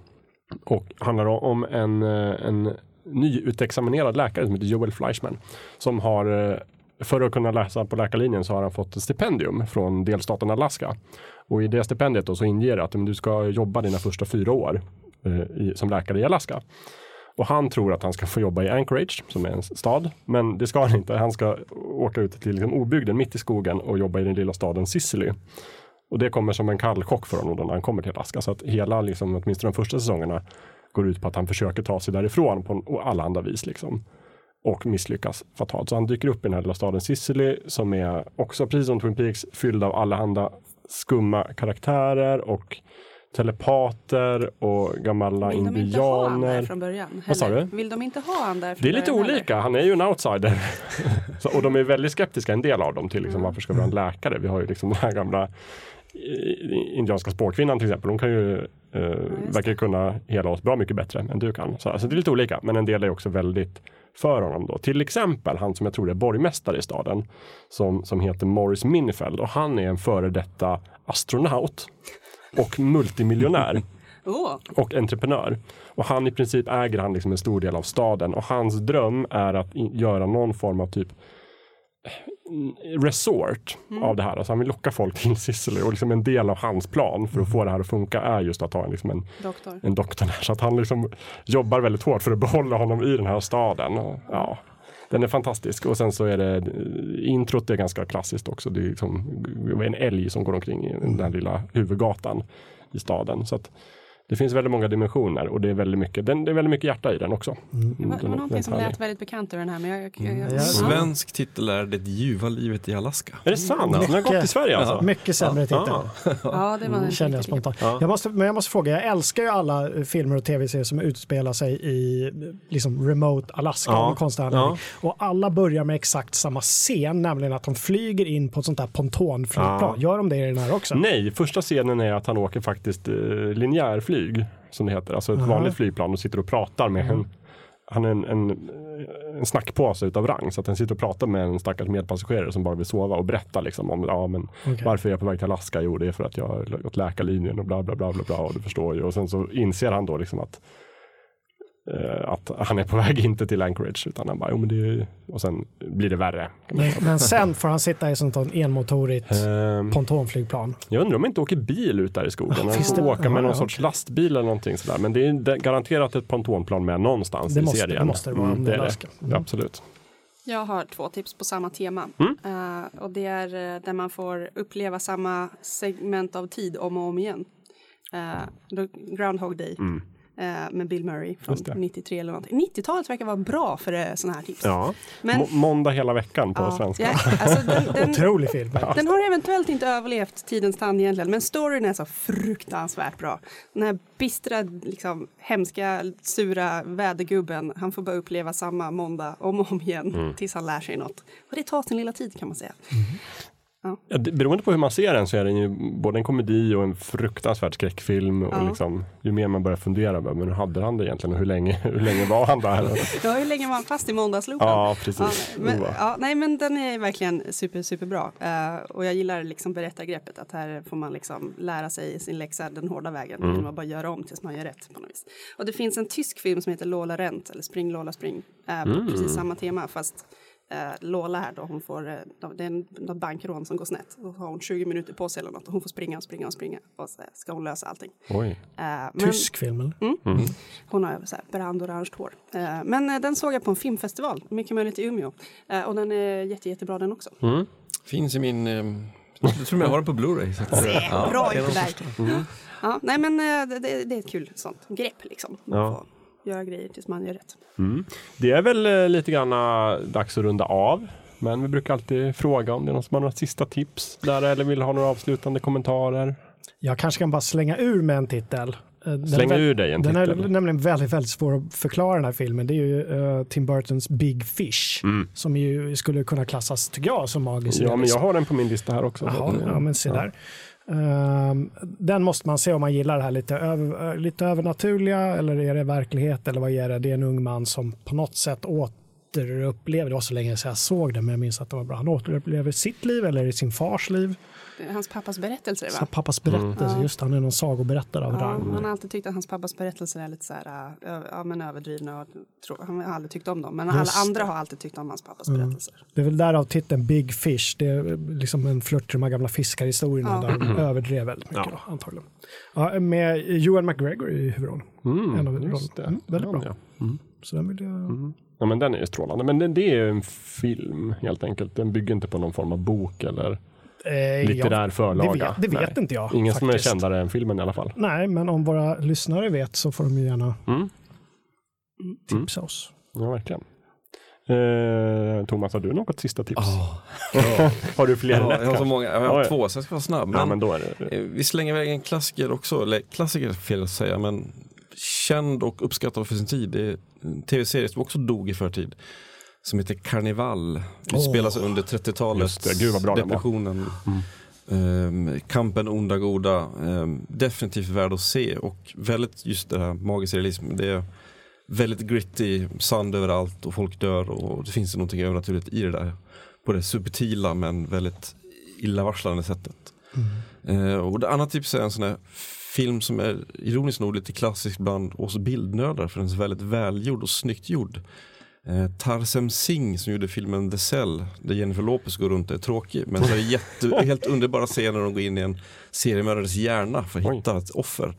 Och handlar om en, eh, en nyutexaminerad läkare som heter Joel Fleischman. Som har, eh, för att kunna läsa på läkarlinjen så har han fått ett stipendium från delstaten Alaska. Och i det stipendiet då så inger det att du ska jobba dina första fyra år eh, i, som läkare i Alaska. Och han tror att han ska få jobba i Anchorage, som är en stad. Men det ska han inte. Han ska åka ut till liksom obygden mitt i skogen och jobba i den lilla staden Sicily. Och det kommer som en kall chock för honom då när han kommer till Alaska. Så att hela, liksom, åtminstone de första säsongerna, går ut på att han försöker ta sig därifrån på alla andra vis. Liksom. Och misslyckas fatalt. Så han dyker upp i den här lilla staden Sicily som är också, precis som Twin Peaks, fylld av allehanda skumma karaktärer och telepater och gamla Vill de inte ha han där indianer. från början? Vad sa heller? du? Vill de inte ha han där från Det är lite början heller? olika. Han är ju en outsider. så, och de är väldigt skeptiska, en del av dem, till liksom, varför ska vi ha en läkare? Vi har ju liksom den här gamla indianska spårkvinnan till exempel. Hon kan ju, eh, verkar ju kunna hela oss bra mycket bättre än du kan. Så alltså, det är lite olika, men en del är också väldigt för honom då. Till exempel han som jag tror är borgmästare i staden som, som heter Morris Minifeld och han är en före detta astronaut och multimiljonär och entreprenör. Och han i princip äger han liksom en stor del av staden och hans dröm är att göra någon form av typ eh, resort av det här. Alltså han vill locka folk till Sicily och liksom en del av hans plan för att få det här att funka är just att ha en, liksom en, doktor. en doktor där. Så att han liksom jobbar väldigt hårt för att behålla honom i den här staden. Och, ja, den är fantastisk och sen så är det introt är ganska klassiskt också. Det är liksom en älg som går omkring i den där lilla huvudgatan i staden. Så att det finns väldigt många dimensioner och det är väldigt mycket, den, det är väldigt mycket hjärta i den också. Mm, Det var, den var är någonting som lät väldigt bekant ur den här. Men jag, jag, jag, Ja. Svensk titel är Det ljuva livet i Alaska. Är det sant? Den har gått till Sverige alltså? Mycket sämre titel. Ja. Ja, det var en Känner jag spontant. Ja. Jag måste, men jag måste fråga, jag älskar ju alla eh, filmer och tv-serier som utspelar sig i eh, liksom remote Alaska Ja. av anledning. Och alla börjar med exakt samma scen, nämligen att de flyger in på ett sånt där pontonflygplan. Ja. Gör de det i den här också? Nej, första scenen är att han åker faktiskt eh, linjärflyg, som det heter. Alltså ett Aha. vanligt flygplan och sitter och pratar med en han är en, en, en snackpåse utav rang så att han sitter och pratar med en stackars medpassagerare som bara vill sova och berätta liksom om ja, men Okej. varför är jag på väg till Alaska? Jo, det är för att jag har gått läkarlinjen och bla bla bla bla bla och du förstår ju. Och sen så inser han då liksom att att han är på väg inte till Anchorage utan han bara, jo men det är, och sen blir det värre. Men, sen får han sitta i sånt enmotorigt Ehm, pontonflygplan. jag undrar om de inte åker bil ut där i skogen. Finns får det? åka med Ja, någon ja, sorts lastbil eller någonting sådär. Men det är garanterat ett pontonplan med någonstans Det i måste- serien. det måste det vara om det är det. Mm. Absolut. Jag har två tips på samma tema. Mm. Eh, och det är eh, där man får uppleva samma segment av tid om och om igen. Uh, Groundhog Day eh, med Bill Murray från Mm. Just det. 93 eller någonting. 90-talet verkar vara bra för uh, sådana här tips. Ja. Men- Må- måndag hela veckan på Ja, svenska. ja, alltså den, den, Otrolig film. den har eventuellt inte överlevt tidens tand egentligen, men storyn är så fruktansvärt bra. Den här bistra, liksom, hemska, sura vädergubben, han får bara uppleva samma måndag om och om igen Mm. tills han lär sig något. Och det tar sin lilla tid kan man säga. Ja, beroende på hur man ser den så är den ju både en komedi och en fruktansvärd skräckfilm. Och Ja. liksom, ju mer man börjar fundera men hur hade han det egentligen och hur länge, hur länge var han där? Ja, hur länge var han fast i måndagsloopen? ja, precis. Ja, men, ja, nej, men den är verkligen super, superbra. Uh, och jag gillar liksom berättargreppet, att här får man liksom lära sig sin läxa den hårda vägen Mm. att bara göra om tills man gör rätt på något vis. Och det finns en tysk film som heter Lola Rent, eller Spring Lola Spring, uh, Mm. precis samma tema, fast uh, Lola här då, hon får, uh, det är en, något bankrån som går snett. Då har hon 20 minuter på sig eller något och hon får springa och springa och springa och så ska hon lösa allting. Oj. Uh, men- Tysk film eller? hon har så här brandorange hår. Eh, men eh, den såg jag på en filmfestival, mycket möjligt i Umeå. Eh, och den är jätte, jättebra den också. Finns i min... Eh, jag tror jag har den på Blu-ray. eh, ja, bra där. sorts- Ja, nej men eh, det, det är ett kul sånt grepp liksom. Ja. Göra grejer tills man gör rätt. Det är väl eh, lite grann dags att runda av. Men vi brukar alltid fråga om det är någon som har några sista tips där eller vill ha några avslutande kommentarer. Jag kanske kan bara slänga ur med en titel. eh, den Släng är ur dig en Den är titel. nämligen väldigt, väldigt svår att förklara den här filmen. Det är ju eh, Tim Burtons Big Fish. Mm. Som ju skulle kunna klassas, tycker jag, som magisk Ja, men jag har den på min lista här också. Jaha, ja, men se där. Ehm, den måste man se om man gillar det här lite, över, lite övernaturliga eller är det verklighet eller vad är det? Det är en ung man som på något sätt återupplever, det var så länge sedan jag såg det men jag minns att det var bra, han återupplever sitt liv eller sin fars liv. Hans pappas berättelser Så va? pappas berättelse, Mm. just han är någon sagoberättare av Ja, rang. han har alltid tyckt att hans pappas berättelser är lite så här, äh, ja, men överdrivna och tro, han har aldrig tyckt om dem. Men alla Just andra har alltid tyckt om hans pappas berättelser. Det är väl därav titeln Big Fish. Det är liksom en flört till de här gamla fiskarhistorierna Ja. där de överdrev väldigt mycket Ja. då, antagligen. Ja, med Ewan McGregor i huvudrollen. Mm, En av det. Mm, väldigt bra. ja. Mm. Så den vill jag... Ja, men den är ju strålande. Men det, det är ju en film helt enkelt. Den bygger inte på någon form av bok eller Eh, litterär ja, förlaga. Det vet, det vet inte jag. Ingen som är faktiskt. kändare än filmen i alla fall. Nej, men om våra lyssnare vet så får de ju gärna Mm. tipsa oss. Ja, verkligen. Eh, Thomas, har du något sista tips? Ja, Har du fler ja, jag har så många, jag Ja, har ja. två så jag ska vara snabb. Ja, Men, men då är det... eh, vi slänger iväg en klassiker också, eller klassiker är fel att säga, men känd och uppskattad för sin tid. Det är en tv-serie som också dog i förtid. Som heter under 30-talet. Just det, gud vad bra den var. Depressionen. Ehm, kampen onda goda. Ehm, definitivt värd att se och väldigt just det här magisk realism. Det är väldigt gritty, sand överallt och folk dör och det finns någonting övernaturligt i det där. På det subtila men väldigt illavarslande sättet. Eh, och det andra tipset är en sån här film som är ironiskt nog lite klassisk bland oss bildnördar för den är väldigt välgjord och snyggt gjord. Eh, Tarsem Singh som gjorde filmen The Cell där Jennifer Lopez går runt och är tråkig men så är det jätte, helt underbara scener när de går in i en seriemördares hjärna för att Oj. hitta ett offer.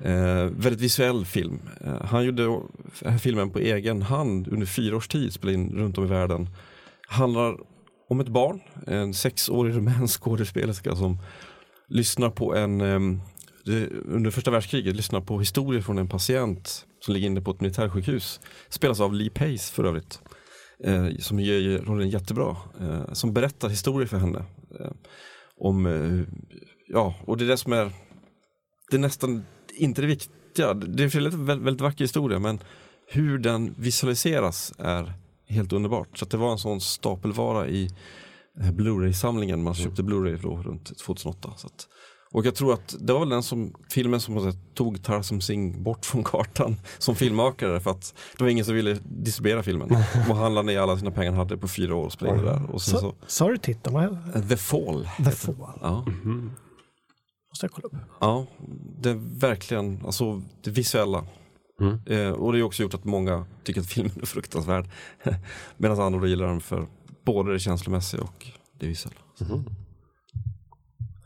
Eh, väldigt visuell film. Eh, han gjorde filmen på egen hand under fyra års tid, spelade in runt om i världen. Handlar om ett barn, en sexårig rumänsk skådespelerska som lyssnar på en, ehm, under första världskriget, lyssnar på historier från en patient som ligger inne på ett militärsjukhus. Spelas av Lee Pace för övrigt. Eh, som gör rollen jättebra. Eh, som berättar historier för henne. Eh, om, eh, ja, och det är det som är, det är nästan inte det viktiga. Det är en väldigt, väldigt vacker historia men hur den visualiseras är helt underbart. Så att det var en sån stapelvara i eh, Blu-ray-samlingen man köpte Blu-ray då runt 2008. Så att, och jag tror att det var väl den som, filmen som tog Tarsem Singh bort från kartan som filmmakare för att det var ingen som ville distribuera filmen. Och han la ner alla sina pengar han hade på fyra år och spelade där. Och sen så, Så, sa du titeln? The Fall. The Fall. Ja. Måste jag kolla upp. Ja, det är verkligen, alltså det visuella. Mm. Eh, och det har också gjort att många tycker att filmen är fruktansvärd. Medan andra gillar den för både det känslomässiga och det visuella.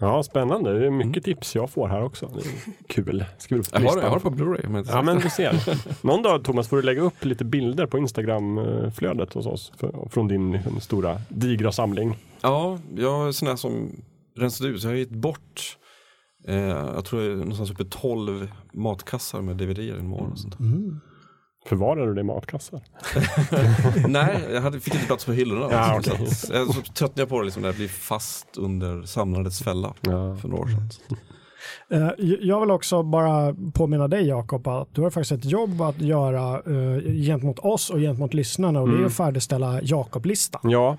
Ja, spännande. Det är mycket tips jag får här också. Det är kul. På Jag har, jag har det på Blu-ray. Men Ja, men du ser. Någon dag Thomas får du lägga upp lite bilder på Instagram-flödet hos oss för, från din liksom, stora digra samling. ja, jag är sån här som rensat ut, så jag har gett bort eh, jag tror det är någonstans uppe i 12 matkassar med DVD i en månad. Och sånt. Förvarar du det i matkassar? Nej, jag hade, fick inte plats på hyllorna. Ja, så okej. att, jag så tröttnade jag på det liksom, när det blir fast under samlandets fälla Ja. för några år sedan. Eh, Jag vill också bara påminna dig Jakob att du har faktiskt ett jobb att göra eh, gentemot oss och gentemot lyssnarna och det är att färdigställa Jakob-listan. Ja,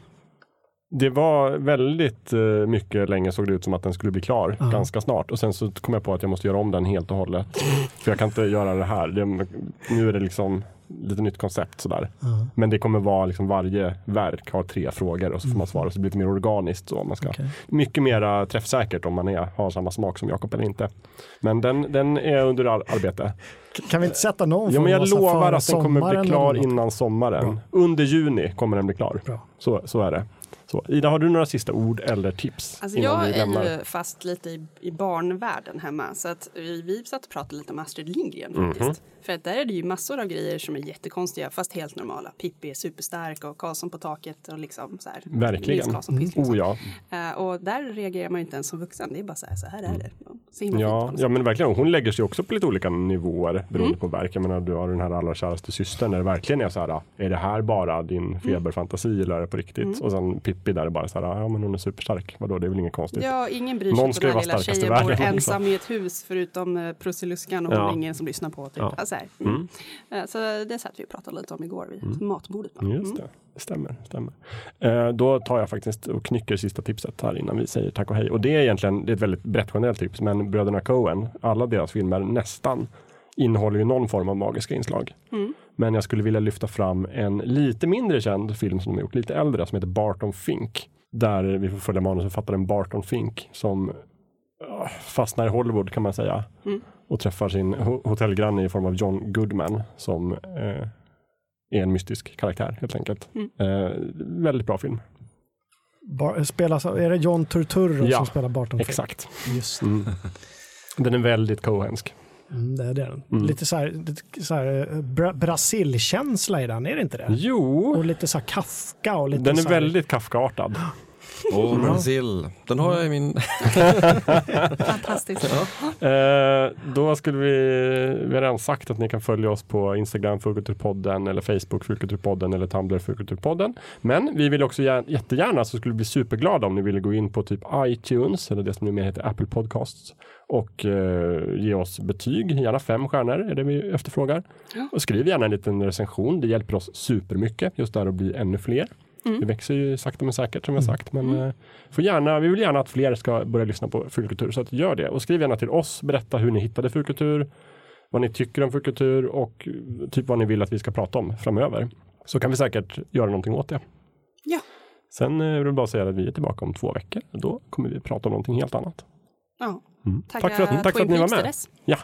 det var väldigt eh, mycket länge såg det ut som att den skulle bli klar Ja. ganska snart. Och sen så kom jag på att jag måste göra om den helt och hållet. För jag kan inte göra det här. Det, nu är det liksom lite nytt koncept sådär. Men det kommer vara liksom varje verk har tre frågor och så får man svara. Så det blir lite mer organiskt. Så man ska, Okej. Mycket mer träffsäkert om man är, har samma smak som Jakob eller inte. Men den, den är under ar- arbete. Kan vi inte sätta någon Ja, men jag lovar att den kommer bli klar innan sommaren. Bra. Under juni kommer den bli klar. Bra. Så, så är det. Så, Ida, har du några sista ord eller tips? Alltså jag är ju fast lite i, i barnvärlden hemma så att vi, vi satt och pratade lite om Astrid Lindgren faktiskt. Mhm. För att där är det ju massor av grejer som är jättekonstiga fast helt normala. Pippi är superstark och Karlsson på taket och liksom så här. Verkligen. Karlsson, liksom. Oh ja. Eh, och där reagerar man ju inte ens som vuxen. Det är bara så här, så här är det. Så himla fint på Ja, ja, men verkligen. Hon lägger sig också på lite olika nivåer beroende Mm. på verk. Jag menar, du har den här allra käraste systern där det verkligen är så här, är det här bara Mm. din feberfantasi eller är det på riktigt? Och sen Pippi där det bara så här, ja men hon är superstark. Vadå, det är väl inget konstigt. Ja, ingen bryr Någon sig ska ju vara starkast i tjejen bor världen, ensam i ett hus förutom eh, Prussiluskan och Ja. hon är ingen som lyssnar på. Typ. Ja. Alltså, här. mm. Eh, Så det satt vi och pratade lite om igår vid matbordet. bara. Mm, Just det, det stämmer. stämmer. Eh, då tar jag faktiskt och knycker sista tipset här innan vi säger tack och hej. Och det är egentligen det är ett väldigt brett generellt tips, men bröderna Coen, alla deras filmer nästan innehåller ju någon form av magiska inslag. Men jag skulle vilja lyfta fram en lite mindre känd film som de har gjort, lite äldre, som heter Barton Fink. Där vi får följa manusförfattaren Barton Fink som fastnar i Hollywood kan man säga. Och träffar sin ho- hotellgranne i form av John Goodman som eh, är en mystisk karaktär helt enkelt. Eh, väldigt bra film. Bar, spelas, är det John Turturro Ja, som spelar Barton Fink? Exakt. Just Mm. Den är väldigt cohensk. Mm, det är det. Mm. Lite så här, lite så här eh, bra, Brasil-känsla i den, är det inte det? Jo, Och lite så här Kafka och lite den är så här, väldigt Kafkaartad. Åh, Brasil. Den har jag i min... Fantastiskt. Eh, då skulle vi, vi har redan sagt att ni kan följa oss på Instagram Fulkulturpodden eller Facebook Fulkulturpodden eller Tumblr Fulkulturpodden. Men vi vill också gär, jättegärna så skulle vi bli superglada om ni ville gå in på typ iTunes eller det som numera heter Apple Podcasts och eh, ge oss betyg, gärna fem stjärnor är det vi efterfrågar. Och skriv gärna en liten recension, det hjälper oss supermycket just där att bli ännu fler. Det växer ju sakta men säkert som jag sagt. Men eh, får gärna, vi vill gärna att fler ska börja lyssna på fulkultur. Så att gör det. Och skriv gärna till oss. Berätta hur ni hittade fulkultur. Vad ni tycker om fulkultur och eh, typ vad ni vill att vi ska prata om framöver. Så kan vi säkert göra någonting åt det. Ja. Sen eh, vill jag bara säga att vi är tillbaka om två veckor. Då kommer vi prata om någonting helt annat. Ja. Mm. Tack för att, tack för att ni var med. Ja,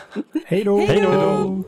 Hej då! hej då!